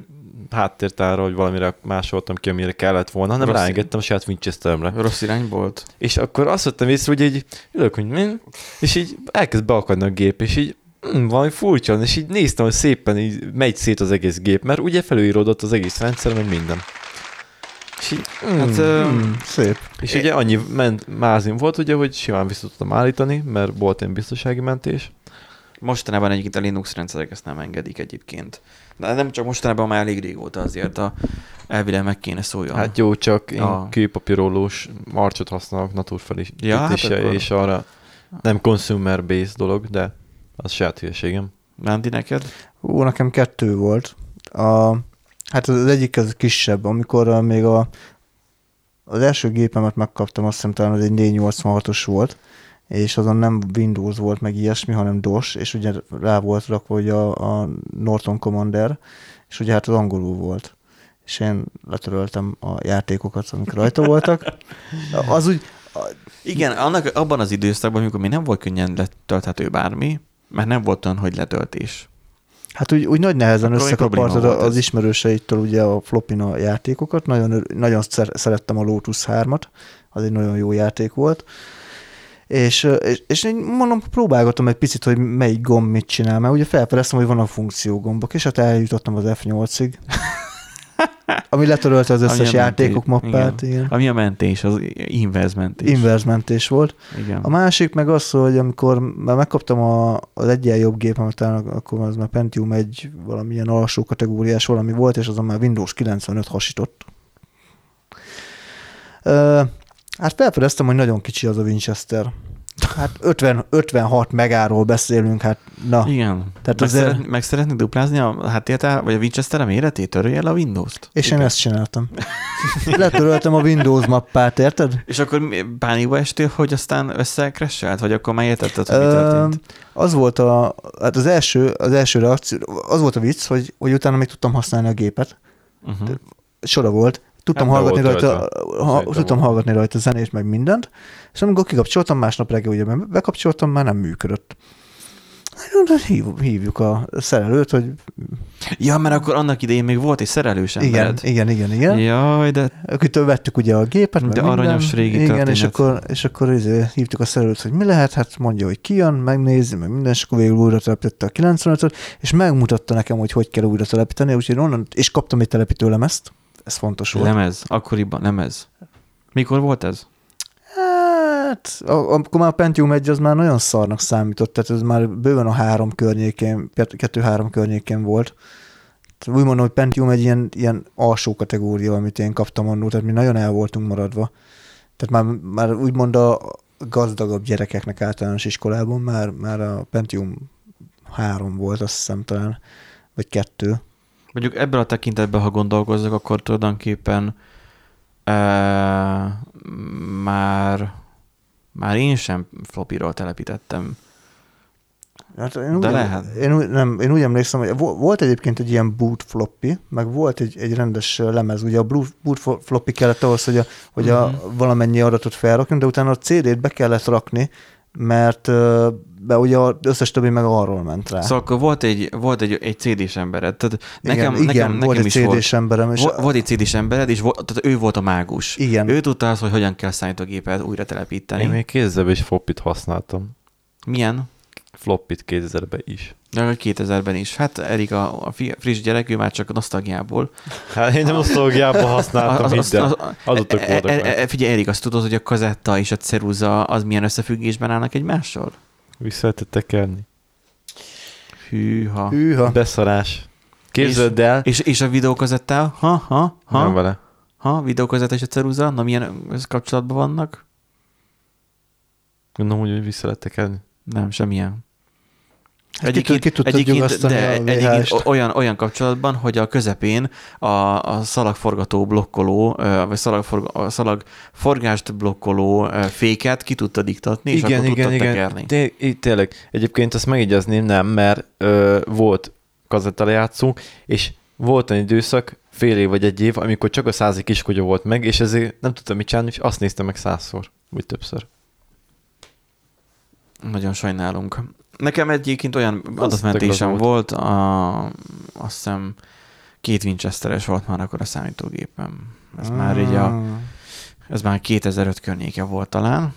háttértára, hogy valamire másoltam ki, amire kellett volna, hanem Rossz- ráengedtem a saját Winchesteremre. Rossz irány volt? És akkor azt vettem észre, hogy így ülök, hogy mi? És így elkezd beakadni a gép, és így hm, valami furcsa, és így néztem, hogy szépen így megy szét az egész gép, mert ugye felülíródott az egész rendszer, meg minden. És így, hm, Hát, ö, Hmm, szép. és ugye annyi ment, mázim volt, ugye, hogy simán vissza tudtam állítani, mert volt egy biztonsági mentés. Mostanában egyébként a Linux rendszerek ezt nem engedik egyébként. De nem csak mostanában, már elég régóta azért a elvileg meg kéne szóljon. Hát jó, csak én A- kőpapírolós marcsot használok naturfelisítése, Ja, hát akkor- és arra nem consumer-based dolog, de az saját hülyeségem. Mendi neked? Ó, nekem kettő volt. A, hát az egyik az kisebb, amikor a, még a, az első gépemet megkaptam, azt hiszem talán az egy 486-os volt, és azon nem Windows volt meg ilyesmi, hanem DOS, és ugye rá volt rakva ugye a, a Norton Commander, és ugye hát az angolul volt. És én letöröltem a játékokat, amik rajta voltak. Az úgy, Igen, annak, abban az időszakban, amikor még nem volt könnyen letölthető bármi, mert nem volt olyan, hogy letöltés. Hát úgy, úgy nagy nehezen Akkor egy összekapartad az ez. ismerőseitől ugye a flopin a játékokat. Nagyon, nagyon szer- szerettem a Lotus 3-at, az egy nagyon jó játék volt. És, és, és én mondom, próbálgatom egy picit, hogy melyik gomb mit csinál, mert ugye felfedeztem, hogy van a funkciógombok, és hát eljutottam az F8-ig. Ami letörölte az összes játékok mentés, mappát. Igen. Ami a mentés, az inverse mentés. Inverse mentés volt. Igen. A másik meg az, hogy amikor már megkaptam a, az egyen jobb gépemet, akkor az már Pentium egy valamilyen alsó kategóriás valami volt, és azon már Windows 95 hasított. Hát felfedeztem, hogy nagyon kicsi az a Winchester. Hát 50, 56 megáról beszélünk, hát na. Igen. Tehát meg, azért- szeret, meg szeretnéd duplázni a háttértár, vagy a Winchester méretét? Törölj el a Windows-t. És én Igen. ezt csináltam. Letöröltem a Windows mappát, érted? És akkor pánikba estél, hogy aztán összekresselt, vagy akkor már értetted, hogy mi történt? Az volt a, hát az első, az első reakció, az volt a vicc, hogy, hogy utána még tudtam használni a gépet. Uh-huh. Sora volt, tudtam Hát hallgatni rajta, ha, tudtam hallgatni rajta zenét, meg mindent, és amikor kikapcsoltam, másnap reggel ugye bekapcsoltam, már nem működött. Hív, hívjuk a szerelőt, hogy Ja, mert akkor annak idején még volt egy szerelős igen, embered. igen, igen, igen. Jaj, de Akitől vettük ugye a gépet, meg De minden. aranyos régi Igen, történet. és akkor, és akkor izé, hívtuk a szerelőt, hogy mi lehet, hát mondja, hogy kijön, megnézi, meg minden, és akkor végül újra telepítette a 95-öt, és megmutatta nekem, hogy hogy kell újra telepíteni, úgyhogy onnan, és kaptam egy telepítőlemezt, ez fontos volt. lemez, akkoriban lemez. Mikor volt ez? Hát, akkor már a Pentium 1 az már nagyon szarnak számított, tehát ez már bőven a három környékén, kett- kettő-három környékén volt. Tehát úgy mondom, hogy Pentium egy ilyen, ilyen alsó kategória, amit én kaptam annól, tehát mi nagyon el voltunk maradva. Tehát már, már úgymond a gazdagabb gyerekeknek általános iskolában már, már a Pentium 3 volt, azt hiszem talán, vagy kettő. Mondjuk ebből a tekintetben, ha gondolkozok, akkor tulajdonképpen e, már, már én sem flopiról telepítettem. Hát én úgy, De lehet. Én, nem, én úgy emlékszem, hogy vo- volt egyébként egy ilyen boot floppy, meg volt egy, egy rendes lemez. Ugye a boot flo- floppy kellett ahhoz, hogy, a, hogy a Mhm. valamennyi adatot felrakni, de utána a CD-t be kellett rakni, mert be ugye az összes többi meg arról ment rá. Szóval akkor volt egy, volt egy, egy CD-s embered. Tehát nekem, igen, nekem, igen, nekem volt egy is volt. CD-s emberem, és Vo- Volt egy CD-s embered, és volt, tehát ő volt a mágus. Igen. Ő tudta azt, hogy hogyan kell számítógépet újra telepíteni. Én még 2000-ben is floppit használtam. Milyen? Floppit 2000-ben is. De hogy 2000-ben is. Hát Erik a, a friss gyerek, ő már csak a nosztalgiából. Hát én nem osztológiában használtam, el. Azoknak e, voltak e, már. e, Figyelj, Erik, azt tudod, hogy a kazetta és a ceruza az milyen összefüggésben állnak egymással? Vissza lehetett tekerni. Hűha. hűha. Beszarás. Képzeld el. És, és a videókazettál? Ha, ha, Nem ha, vele. ha, videókazetta és a ceruza? Na, milyen kapcsolatban vannak? Gondolom, hogy vissza lehet tekerni. Nem, semmilyen. Hát ki tud- ki tudtad nyugasztani de egyébként VHS-t? olyan, olyan kapcsolatban, hogy a közepén a, a szalagforgató blokkoló, vagy szalagforg, a szalagforgást blokkoló féket ki tudta diktatni, és akkor tudtad tekerni. Té- tényleg. Egyébként azt megjegyezném, nem, mert ö, volt kazettalejátszó, és volt egy időszak, fél év vagy egy év, amikor csak a százi kiskogya volt meg, és ezért nem tudtam mit csinálni, és azt néztem meg százszor, vagy többször. Nagyon sajnálunk. Nekem egyébként olyan adatmentésem volt, a, azt hiszem két Winchesteres volt már akkor a számítógépem. Ez már így a, Ah. ez már 2005 környéke volt talán.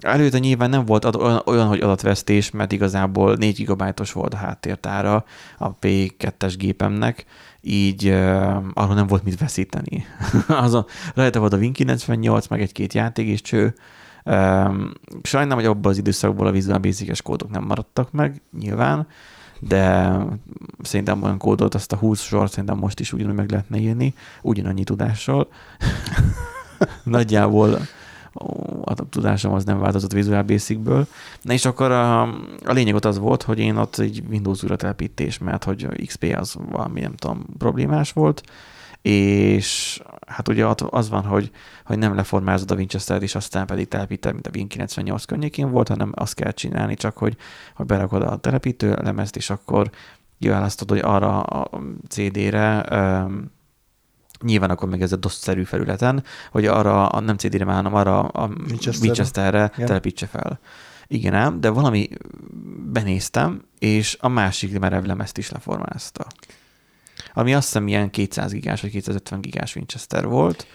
Előtte nyilván nem volt olyan, olyan, hogy adatvesztés, mert igazából 4 GB-os volt a háttértára a P2-es gépemnek, így uh, arról nem volt mit veszíteni. Azon, rajta volt a Win98, meg egy-két játék és cső. Sajnálom, hogy abban az időszakból a Visual Basic-es kódok nem maradtak meg, nyilván, de szerintem olyan kódot, azt a 20 sort szerintem most is ugyanúgy meg lehetne írni, ugyanannyi tudással. Nagyjából a tudásom az nem változott Visual Basic-ből. Na és akkor a, a lényeg ott az volt, hogy én ott egy Windows újratelepítés, mert hogy XP az valami, nem tudom, problémás volt, és hát ugye az van, hogy, hogy nem leformázod a Winchester-t, és aztán pedig telepíted, mint a Win98 környékén volt, hanem azt kell csinálni csak, hogy, hogy berakod a telepítő lemezt, és akkor kiválasztod, hogy arra a CD-re um, nyilván akkor meg ez a DOS-szerű felületen, hogy arra, a, nem CD-re hanem arra a Winchesterre. Winchesterre Ja. telepítse fel. Igen ám, de valami benéztem, és a másik merevlemezt is leformázta. Ami azt hiszem ilyen 200 gigás vagy 250 gigás Winchester volt,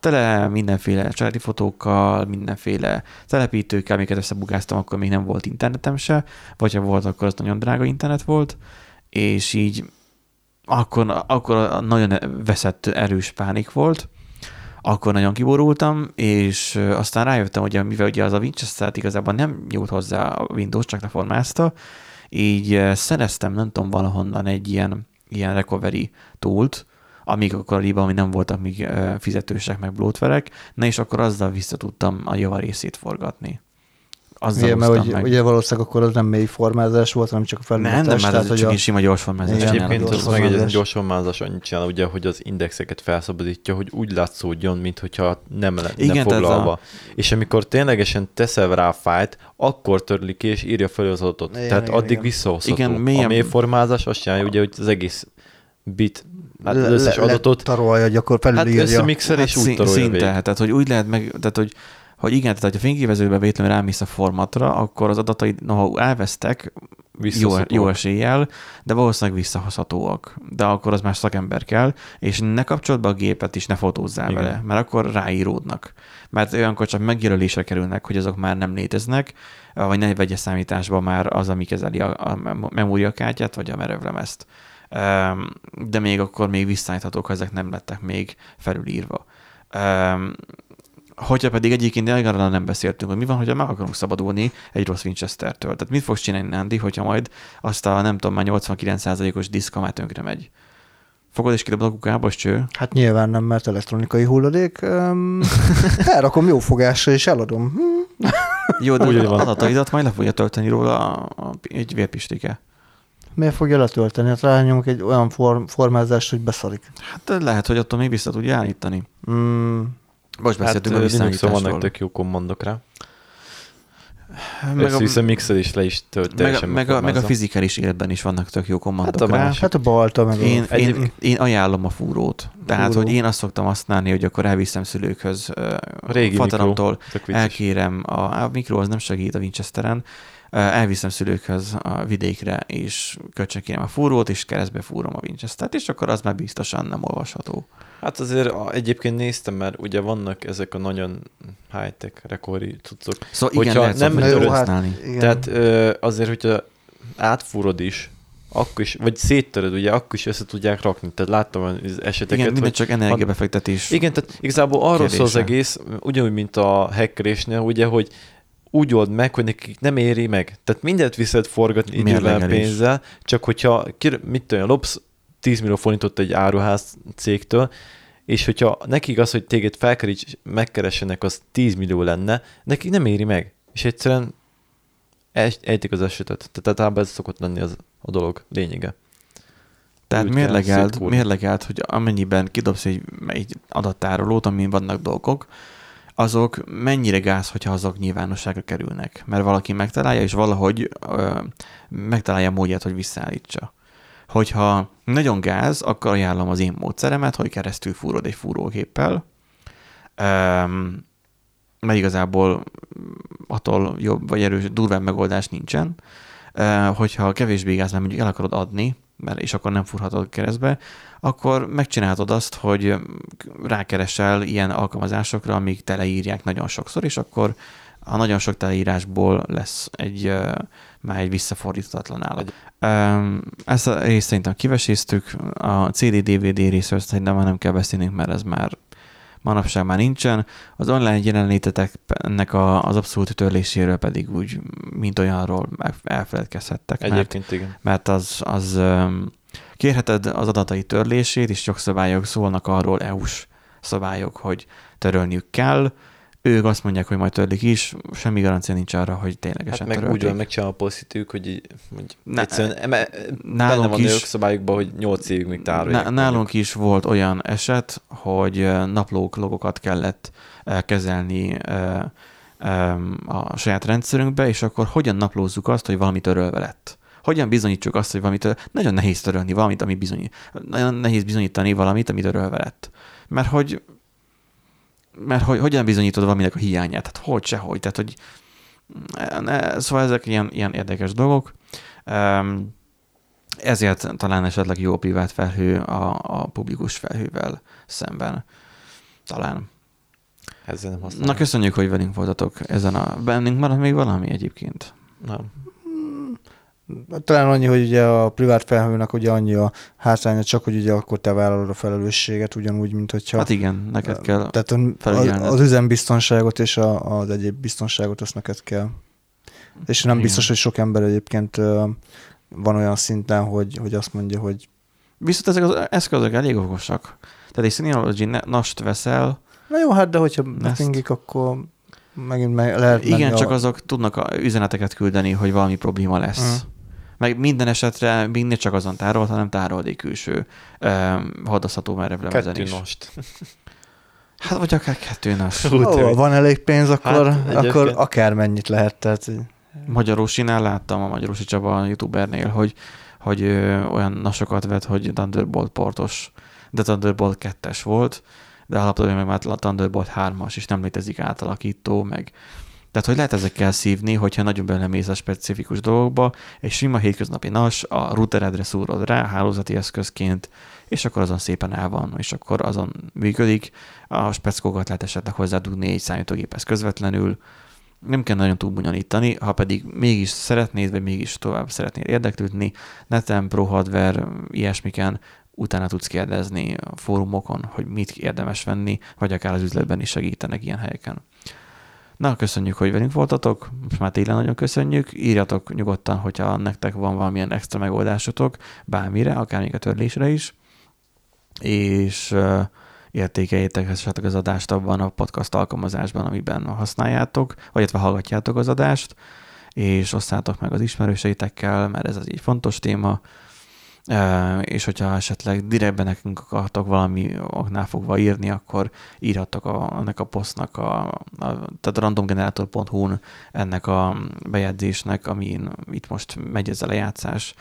tele mindenféle családi fotókkal, mindenféle telepítőkkel, amiket összebugáztam, akkor még nem volt internetem se, vagy ha volt, akkor az nagyon drága internet volt, és így akkor, akkor nagyon veszett erős pánik volt, akkor nagyon kiborultam, és aztán rájöttem, hogy mivel ugye az a Winchester igazából nem nyújt hozzá a Windows, csak leformázta, így szereztem, nem tudom, valahonnan egy ilyen, ilyen recovery toolt, amíg akkoriban ami nem voltak még fizetősek, meg bloatverek, na és akkor azzal vissza tudtam a java részét forgatni. Azzal Igen, mert hogy, meg. ugye valószínűleg akkor az nem mély formázás volt, hanem csak a nem, felületes. nem, már tehát, ez hogy csak a, egy sima gyorsformázás. Igen, csinálom. Egyébként gyors az meg egy formázás. gyors formázás annyit csinál, ugye, hogy az indexeket felszabadítja, hogy úgy látszódjon, mintha nem lenne Igen, foglalva. a- És amikor ténylegesen teszel rá a fájt, akkor törli ki, és írja fel az adatot. Igen, Tehát igen, addig igen. visszahozható. Igen, a mélyen- mély formázás azt csinálja, ugye, hogy az egész bit, hát az összes le- adatot, Letarolja, gyakor hát felülírja. összemixel, és úgy tarolja szinte, végig. tehát hogy úgy lehet meg, tehát hogy, hogy igen, tehát hogy a fényképezőbe véletlenül rámész a formatra, akkor az adataid, noha elvesztek, jó, jó eséllyel, de valószínűleg visszahozhatóak. De akkor az már szakember kell, és ne kapcsolod be a gépet is, ne fotózzál Igen. vele, mert akkor ráíródnak. Mert olyankor csak megjelölésre kerülnek, hogy azok már nem léteznek, vagy ne vegye számításba már az, ami kezeli a, a mem- memóriakártyát, vagy a merevlemezt. De még akkor még visszaállíthatók, ha ezek nem lettek még felülírva. Hogyha pedig egyébként arra nem beszéltünk, hogy mi van, hogyha meg akarunk szabadulni egy rossz Winchester-től. Tehát mit fogsz csinálni, Nandi, hogyha majd azt a nem tudom, már 89%-os diszkamát tönkre megy? Fogod és kidobod a kukába, cső? Hát nyilván nem, mert elektronikai hulladék. Um, elrakom jó fogásra, és eladom. Hm. Jó, de Úgy az van. adataidat majd le fogja tölteni róla a, a, egy vérpistike. Miért fogja letölteni? Hát rányomok egy olyan form, formázást, hogy beszarik. Hát lehet, hogy attól még vissza tudja állítani. Mm, Most Hát beszéltünk a Linuxon vannak tök jó kommandok rá. Meg a, Össze-vissza mixel is le is tölt, meg, a, teljesen meg, a, meg a fizikális életben is vannak tök jó kommandok Hát a rá. hát a balta, meg Én, a... én, én ajánlom a fúrót. Tehát, Fúró. hogy én azt szoktam használni, hogy akkor elviszem szülőkhöz, A régi vicces. elkérem, a, a mikro az nem segít a Winchesteren, elviszem szülőkhöz a vidékre, és kölcsönkérem a fúrót, és keresztbe fúrom a Winchestert, és akkor az már biztosan nem olvasható. Hát azért egyébként néztem, mert ugye vannak ezek a nagyon high-tech rekori cuccok. Szóval Hogyha igen, lehet nem nem jó, hát- használni. Igen. Tehát ö, azért, hogyha átfúrod is, akkor is, vagy széttöröd, ugye, akkor is össze tudják rakni. Tehát láttam az eseteket, Igen, minden hogy csak energiabefektetés. Igen, tehát igazából arról szól az egész, ugyanúgy, mint a hackerésnél, ugye, hogy úgy old meg, hogy nekik nem éri meg. Tehát mindent lehet forgatni idővel, pénzzel, csak hogyha, kir- mit tudom, lopsz 10 millió forintot egy áruház cégtől, és hogyha nekik az, hogy téged felkeríts, megkeressenek, az 10 millió lenne, nekik nem éri meg. És egyszerűen egy- ejtik az esetet. Tehát általában ez szokott lenni az, a dolog lényege. Tehát szétkúrni. mérlegelt, hogy amennyiben kidobsz egy, egy adattárolót, amin vannak dolgok, azok mennyire gáz, hogyha azok nyilvánosságra kerülnek. Mert valaki megtalálja, és valahogy ö, megtalálja a módját, hogy visszaállítsa. Hogyha nagyon gáz, akkor ajánlom az én módszeremet, hogy keresztül fúrod egy fúrógéppel, Öm, mert igazából attól jobb vagy erős, durvább megoldás nincsen. Ö, Hogyha kevésbé gáz, mert mondjuk el akarod adni, mert és akkor nem furhatod keresztbe, akkor megcsinálhatod azt, hogy rákeresel ilyen alkalmazásokra, amik teleírják nagyon sokszor, és akkor a nagyon sok teleírásból lesz egy már egy visszafordíthatatlan állat. Öm, Ezt a részt szerintem kiveséztük, a CD-DVD részről szerintem már nem kell beszélnünk, mert ez már manapság már nincsen. Az online jelenlétetek ennek a, az abszolút törléséről pedig úgy, mint olyanról elfeledkezhettek. Mert Egyébként igen. mert az, az kérheted az adatai törlését, és jogszabályok szólnak arról, EU-s szabályok, hogy törölniük kell. Ők azt mondják, hogy majd törlik is, semmi garancia nincs arra, hogy Hát ténylegesen meg úgy törölték. van megcsinálva a policytük, hogy, hogy Ne- egyszerűen eme, benne van is- jogszabályokban, hogy 8 évig még tárolják. Ná- nálunk is volt olyan eset, hogy naplók, logokat kellett kezelni a saját rendszerünkbe, és akkor hogyan naplózzuk azt, hogy valami törölve lett? Hogyan bizonyítsuk azt, hogy valamit? Nagyon nehéz törölni valamit, ami bizony... Nagyon nehéz bizonyítani valamit, ami törölve lett. Mert hogy mert hogy, hogyan bizonyítod valaminek a hiányát? Hát hogy sehogy. Tehát, hogy ne, szóval ezek ilyen, ilyen érdekes dolgok. Ezért talán esetleg jó a privát felhő a, a publikus felhővel szemben. Talán. Ezzel nem használom. Na köszönjük, hogy velünk voltatok ezen a... Bennünk maradt még valami egyébként? Nem. Talán annyi, hogy ugye a privát felhőnek ugye annyi a hátránya, csak hogy ugye akkor te vállalod a felelősséget, ugyanúgy, mint hogyha... Hát igen, neked kell. Tehát az, az üzembiztonságot és a, az egyéb biztonságot azt neked kell. És nem Igen. biztos, hogy sok ember egyébként van olyan szinten, hogy, hogy azt mondja, hogy Viszont ezek az eszközök elég okosak. Tehát egy Synology nast veszel, na jó, hát de hogyha Ezt- akkor megint meg lehet igen, csak a... azok tudnak a üzeneteket küldeni, hogy valami probléma lesz. Mhm. Meg minden esetre mindig csak azon tárolt, hanem tárolt egy külső um, hordozható merevlemezen Kettő is. nost. Hát vagy akár kettő nas. Hú, Ó, van elég pénz, akkor, Hát, hát, akkor akármennyit lehet. Tehát, Magyarósinál láttam a Magyarósi Csaba a youtubernél, hogy, hogy ö, olyan nasokat vett, hogy Thunderbolt portos, de Thunderbolt 2-es volt, de alapvetően meg már a Thunderbolt 3-as, és nem létezik átalakító, meg tehát, hogy lehet ezekkel szívni, hogyha nagyon belemész a specifikus dolgokba, egy sima hétköznapi NAS a routeredre szúrod rá hálózati eszközként, és akkor azon szépen el van, és akkor azon működik. A speckókat lehet esetleg hozzádugni egy számítógéphez közvetlenül, nem kell nagyon túl bonyolítani, ha pedig mégis szeretnéd, vagy mégis tovább szeretnéd érdeklődni, neten, pro hardware, ilyesmiken, utána tudsz kérdezni a fórumokon, hogy mit érdemes venni, vagy akár az üzletben is segítenek ilyen helyeken. Na, köszönjük, hogy velünk voltatok, most már tényleg nagyon köszönjük, írjatok nyugodtan, hogyha nektek van valamilyen extra megoldásotok, bármire, akár még a törlésre is, és uh, értékeljétek esetleg az adást abban a podcast alkalmazásban, amiben használjátok, vagy illetve hallgatjátok az adást, és osszátok meg az ismerőseitekkel, mert ez az így fontos téma, és hogyha esetleg direktben nekünk akartok valami oknál fogva írni, akkor írhattok a, ennek a posztnak, a, a, tehát a randomgenerator.hu-n ennek a bejegyzésnek, amin itt most megy ez a lejátszás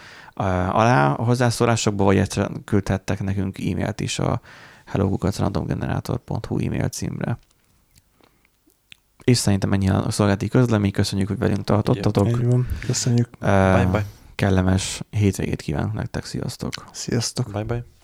alá a hozzászólásokba, vagy egyszerűen küldhettek nekünk e-mailt is a hellokukacrandomgenerator.hu e-mail címre. És szerintem ennyi a szolgálati közlemény. Köszönjük, hogy velünk tartottatok. Így van. Köszönjük. Uh, bye, bye. Kellemes hétvégét kívánok nektek. Sziasztok! Sziasztok! Bye bye.